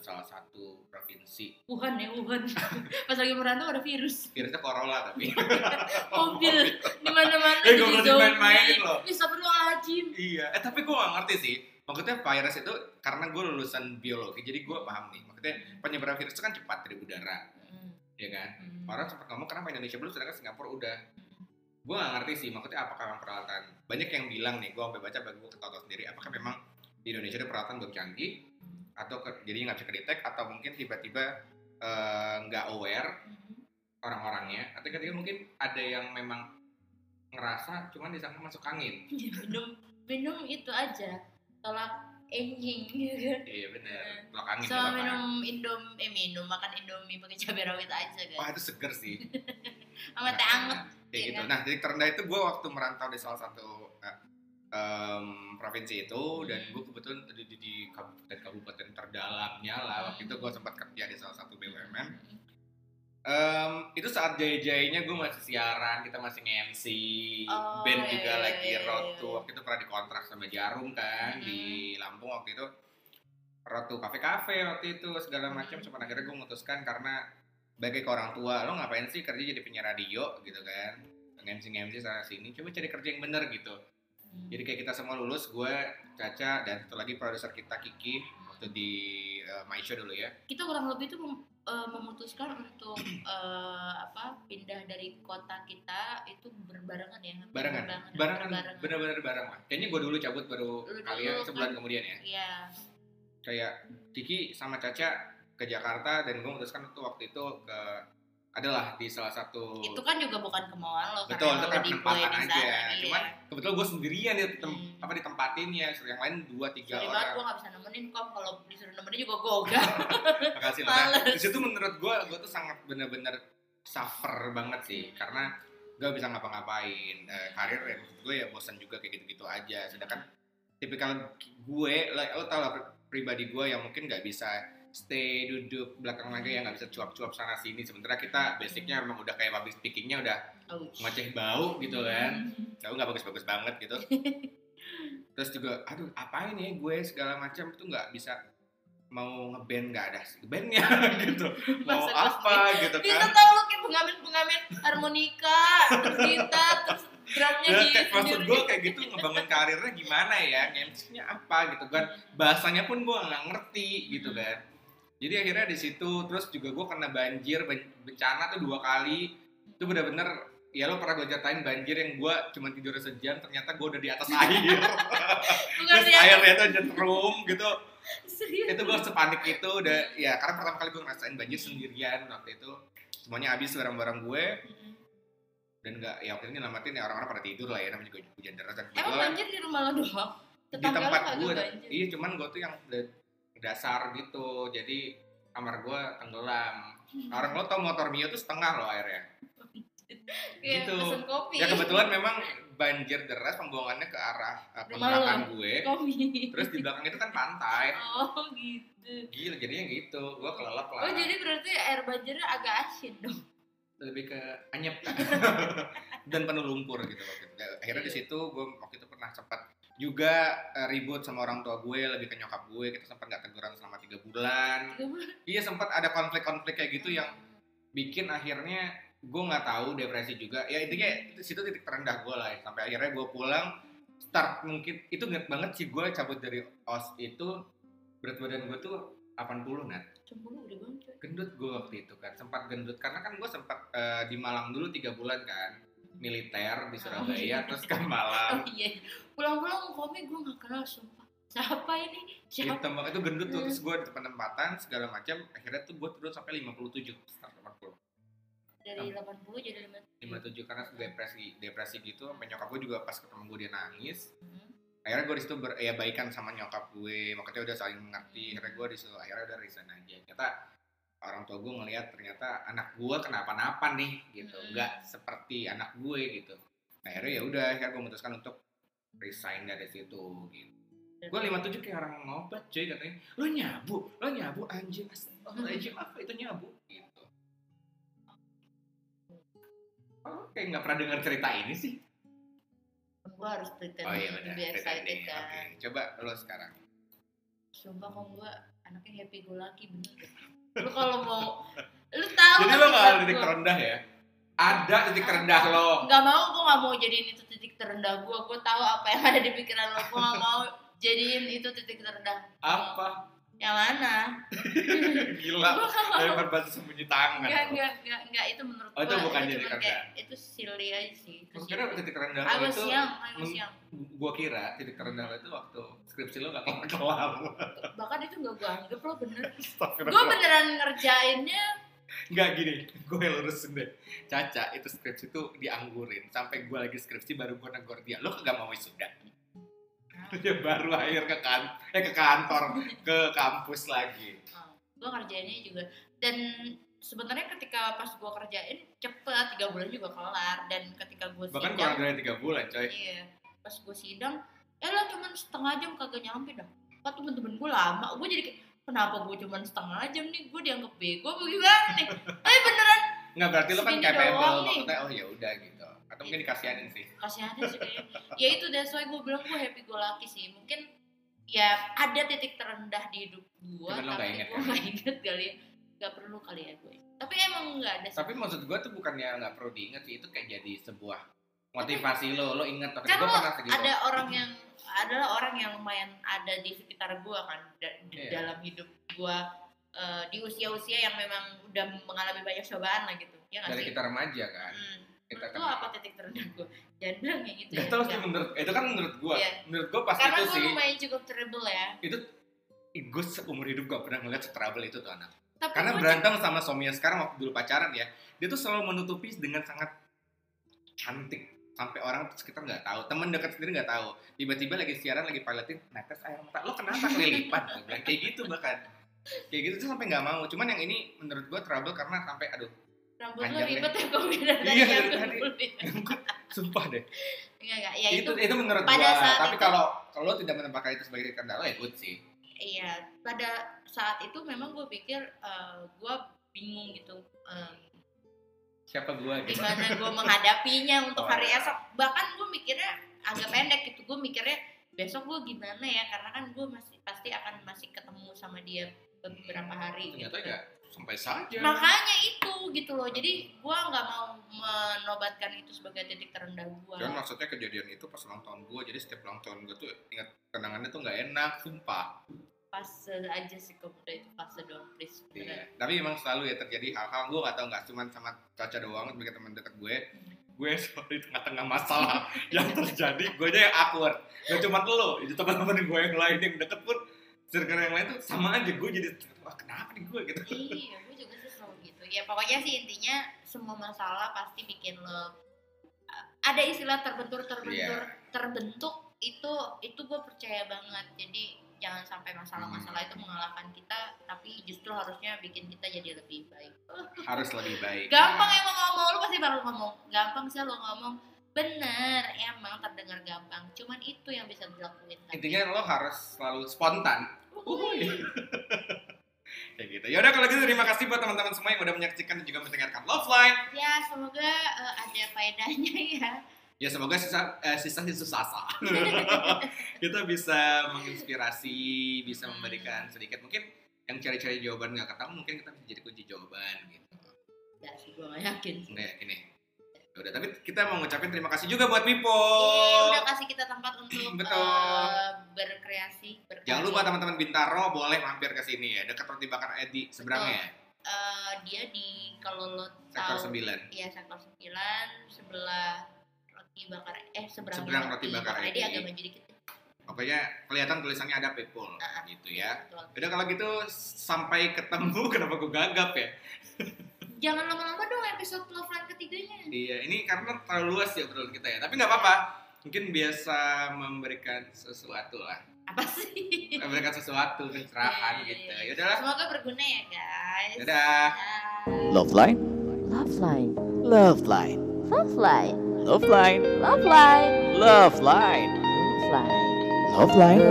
salah satu provinsi Wuhan ya Wuhan. Pas lagi merantau ada virus. virusnya corona tapi Mobil di mana-mana Eh, jadi main-mainin loh. Bisa berwajib. Iya, eh tapi gue gak ngerti sih. Maksudnya virus itu karena gue lulusan biologi, jadi gue paham nih. Maksudnya penyebaran virus itu kan cepat dari udara, ya kan? Orang sempat ngomong kenapa Indonesia belum, sedangkan Singapura udah. Gue gak ngerti sih, maksudnya apakah memang peralatan. Banyak yang bilang nih, gue sampai baca, bagi gue ketawa sendiri, apakah memang di Indonesia ada peralatan belum canggih, atau ke, jadi nggak bisa kedetek, atau mungkin tiba-tiba eh, nggak aware orang-orangnya, atau ketika mungkin ada yang memang ngerasa cuman disangka masuk angin. minum minum itu aja tolak anjing gitu kan Iya bener, blok angin sama apa-apa. minum indom eh minum makan indomie pakai cabai rawit aja Wah kan itu seger sih. sama teh anget Kayak Iya gitu. kan? Nah titik terendah itu gue waktu merantau di salah satu em, provinsi itu dan Hmm. gue kebetulan di, di, di kabupaten kabupaten terdalamnya lah. Waktu itu gue sempat kerja di salah satu BUMN. Em, itu saat jaya-jayanya gue masih siaran, kita masih nge-MC, Oh, band iya, juga iya, lagi iya, road iya, iya. waktu itu pernah dikontrak sama Jarum kan di Lampung waktu itu road to kafe-kafe waktu itu segala macam Hmm. cuman akhirnya gue memutuskan karena bagi ke orang tua lo ngapain sih kerja jadi penyiar radio gitu kan nge-MC nge-MC sana sini coba cari kerja yang bener gitu Hmm. jadi kayak kita semua lulus gue Caca dan satu lagi produser kita Kiki waktu di uh, My Show dulu ya kita kurang lebih tuh mem- eh, memutuskan untuk eh, apa pindah dari kota kita itu berbarengan ya barengan barengan berbarengan. bener-bener bareng lah kayaknya gue dulu cabut baru Lu kalian dulu sebulan kan. kemudian ya iya kayak Kiki sama Caca ke Jakarta dan gue memutuskan waktu itu ke adalah di salah satu itu kan juga bukan kemauan lo betul itu karena kan penempatan aja. sana, iya. cuman kebetulan gue sendirian di tem Hmm. apa ditempatinnya suruh yang lain dua tiga Sorry banget orang. gue gak bisa nemenin kok kalau disuruh nemenin juga gue ogah makasih lah di situ menurut gue gue tuh sangat bener-bener suffer banget sih karena gak bisa ngapa-ngapain. Eh, karir ya maksud gue ya bosan juga kayak gitu-gitu aja. Sedangkan tipikal gue lo, lo tau lah pri- pribadi gue yang mungkin nggak bisa stay duduk belakang aja yang nggak bisa cuap-cuap sana sini sementara kita basicnya memang udah kayak public speakingnya udah Ouch. ngoceh bau gitu kan Tahu nggak bagus-bagus banget gitu. Terus juga, aduh apain ya gue segala macam itu nggak bisa mau ngeband nggak ada bandnya gitu. Mau Masa apa gitu kan? tau lo kayak pengamen-pengamen harmonika terus gitar terus drumnya Ya, kayak, maksud gue kayak gitu ngebangun karirnya gimana ya? MC-nya apa gitu kan? Bahasanya pun gue nggak ngerti gitu kan. Jadi akhirnya di situ terus juga gue kena banjir ben- bencana tuh dua kali. Itu bener-bener ya lo pernah gue ceritain banjir yang gue cuma tidur sejam ternyata gue udah di atas air. Terus dia airnya tuh nyetrum gitu. Serius? Itu gue sepanik itu udah ya karena pertama kali gue ngerasain banjir sendirian waktu itu. Semuanya habis barang-barang gue. Mm-mm. dan nggak ya waktu itu nyelamatin ya orang-orang pada tidur lah ya namanya juga hujan deras dan emang kebetulan. banjir di rumah lo doang? Di tetangga lo tempat gue banjir? iya cuman gue tuh yang dasar gitu. Jadi kamar gue tenggelam. Orang lo tau motor mio tuh setengah loh airnya. Kayak gitu. ya kebetulan memang banjir deras pembuangannya ke arah uh, kontrakan lo. gue. Kopi. Terus di belakang itu kan pantai. Oh gitu. Gila jadinya gitu. Gue kelelep lah. Oh jadi berarti air banjirnya agak asin dong? Lebih ke anyep kan. Dan penuh lumpur gitu waktu itu. Ya, akhirnya di situ gue waktu itu pernah sempat juga eh, ribut sama orang tua gue lebih ke nyokap gue. Kita sempat nggak teguran selama tiga bulan. Iya sempat ada konflik-konflik kayak gitu yang bikin akhirnya gue nggak tahu depresi juga. Ya intinya itu situ titik terendah gue lah. Ya. sampai akhirnya gue pulang start mungkin itu inget banget sih gue cabut dari os itu berat badan gue tuh 80 nat. Cemburu udah banget coy gendut gue waktu itu kan sempat gendut. Karena kan gue sempat eh, di Malang dulu tiga bulan kan militer di Surabaya terus ke Malang. Oh iya. Pulang-pulang kopi gue gak kenal sumpah. Siapa ini? Itu, siapa? itu gendut tuh terus gue di tempat-tempatan segala macam akhirnya tuh gue turun sampai 57 start 80 dari 80 jadi 50 57 karena depresi depresi gitu sampai nyokap gue juga pas ketemu gue dia nangis. Hmm. akhirnya gue di situ ber, ya baikan sama nyokap gue makanya udah saling mengerti akhirnya gue di situ akhirnya udah resign aja. Ternyata orang tua gue ngelihat ternyata anak gue kenapa-napa nih gitu. Hmm. nggak seperti anak gue gitu. Akhirnya ya udah akhirnya gue memutuskan untuk resign dari situ gitu. Gue 57 kayak orang ngobat cuy katanya. Lo nyabu lo nyabu anjing. Anjing apa itu nyabu? Gitu. Oh, kayak nggak pernah dengar cerita ini sih. gue harus pretend Oh iya be excited kan. Oke, coba lo sekarang. sumpah kok gue anaknya happy go lucky bener deh lu kalau mau lu tahu Jadi lo nggak ada titik terendah ya? Ada titik terendah lo. nggak mau gue nggak mau jadiin itu titik terendah gue gue tahu apa yang ada di pikiran lo gue nggak mau jadiin itu titik terendah Apa? Yang mana Gila. Dari berbatu sembunyi tangan. Enggak, enggak, enggak, enggak, itu menurut Oh, itu gua, bukan itu terendah. kayak, itu silly aja sih Gue kira titik terendah I lo itu. meng- young Gue kira titik terendah lo itu waktu skripsi lo gak kelar-kelar. bahkan itu gak gue anggap lo bener gue Astagfirullah. beneran ngerjainnya Enggak gini, gue lurusin deh. Caca itu skripsi itu dianggurin sampai gue lagi skripsi baru gue negor dia. Lo kagak mau wisuda? Dia baru akhir ke kan, eh ke kantor, ke kampus lagi. gue ngerjainnya juga. Dan sebenarnya ketika pas gue kerjain cepet tiga bulan juga kelar. Dan ketika gue Bahkan sidang kurang dari tiga bulan, coy. iya pas gue sidang eh lo cuman setengah jam kagak nyampe dah. Apa temen-temen gue lama. Gue jadi kenapa gue cuman setengah jam nih? Gue dianggap bego apa gimana nih? Tapi beneran. Nggak berarti lo kan capable, maksudnya oh ya udah gitu. Mungkin dikasihanin sih. kasihannya sih kayaknya ya itu that's why gue bilang gue happy go lucky sih mungkin ya ada titik terendah di hidup gue Cuman tapi inget gue kan? nggak inget kali ya nggak perlu kali ya gue tapi emang nggak ada Tapi maksud gue tuh bukannya nggak perlu diingat sih, itu kayak jadi sebuah motivasi lo, lo ingat. Tapi kan gue pernah segitu. ada orang yang adalah orang yang lumayan ada di sekitar gue kan da- Iya. dalam hidup gue eh, di usia-usia yang memang udah mengalami banyak cobaan lah gitu ya Dari sih kita remaja kan. hmm. Kita kan lo apa titik terendah gue jangan bilang kayak gitu Gak ya sih menurut, itu kan menurut gue. Iya. Menurut gue pas karena itu gue sih, lumayan cukup trouble ya gue seumur hidup gak pernah ngeliat setrabel itu tuh anak. Tapi Karena berantem sama suaminya sekarang waktu dulu pacaran ya, dia tuh selalu menutupi dengan sangat cantik sampai orang sekitar nggak tahu, teman dekat sendiri nggak tahu. Tiba-tiba lagi siaran lagi pilotin, netes air mata, lo kenapa kelilipan? Bilang, kayak gitu bahkan. Kayak gitu tuh sampai nggak mau. Cuman yang ini menurut gua trouble karena sampai aduh, rambut lu panjang deh. ribet ya kok beda dari Iya, yang dari tadi. sumpah deh. Enggak enggak. Ya itu, itu, itu menurut pada gua. saat Tapi itu- kalau kalau tidak menempatkan itu sebagai kendala ya good sih. iya pada saat itu memang gue pikir eh, gue bingung gitu em, Siapa gua gitu. gimana gue menghadapinya untuk Oh, hari esok bahkan gue mikirnya agak pendek gitu gue mikirnya besok gue gimana ya karena kan gue masih pasti akan masih ketemu sama dia beberapa hari Ternyata gitu. ya sampai saja. makanya itu gitu loh jadi gue nggak mau menobatkan itu sebagai titik terendah gue Dan maksudnya kejadian itu pas ulang tahun gue, jadi setiap ulang tahun gue tuh ingat kenangannya tuh nggak enak, sumpah. fase aja sih kemudian itu fase dong please Iya. beneran. Tapi emang selalu ya terjadi hal-hal gue gak tau nggak cuma sama Caca doang sebagai teman dekat gue. Gue selalu di tengah-tengah masalah yang terjadi, gue aja yang awkward. Gak cuma lo, itu teman-teman gue yang lain yang deket pun, circle yang lain tuh sama aja gue jadi wah kenapa nih gue gitu. iya gue juga sih selalu gitu ya pokoknya sih intinya semua masalah pasti bikin lo ada istilah terbentur terbentur Iya. terbentuk itu itu gue percaya banget jadi jangan sampai masalah-masalah itu mengalahkan kita tapi justru harusnya bikin kita jadi lebih baik Harus lebih baik. gampang emang ngomong lu pasti baru ngomong gampang sih lo ngomong bener emang terdengar gampang cuman itu yang bisa dilakuin? Intinya lo harus selalu spontan. Uhuy. Kayak gitu. Yaudah kalau gitu terima kasih buat teman-teman semua yang udah menyaksikan dan juga mendengarkan Love Line. ya semoga eh, ada faedahnya ya Ya semoga sisa eh, sisa sisa sasa kita bisa menginspirasi, bisa memberikan sedikit mungkin yang cari-cari jawaban nggak ketemu mungkin kita bisa jadi kunci jawaban gitu. Enggak sih, gue gak yakin. Nggak yakin ya. Udah, tapi kita mau ngucapin terima kasih juga buat Mipo. Yeay, udah kasih kita tempat untuk. Betul. eh, berkreasi, berkarya. Jangan lupa teman-teman Bintaro boleh mampir ke sini ya, dekat roti bakar Edi seberangnya ya, Eh, dia di kalau lo sektor tahu 9. Iya, sektor 9 sebelah roti bakar eh seberang, Seberang roti bakar Edi Edi. agak maju dikit. Pokoknya kelihatan tulisannya ada Paypal Ah, ah. gitu ya. Betul. Udah kalau gitu sampai ketemu kenapa gue gagap ya? Jangan lama-lama dong episode Love Line ketiganya. Iya, ini karena terlalu luas ya obrolan kita ya. Tapi nggak apa-apa. Mungkin biasa memberikan sesuatu lah. Apa sih? Memberikan sesuatu, pencerahan Iya, gitu. Ya udahlah. Semoga berguna ya, guys. Dadah. Dadah. Love line, Love line. love line, Love line. love line, Love line. love line, Love line. love line. Love line.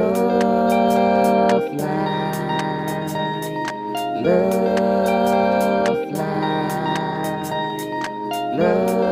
Love line. Love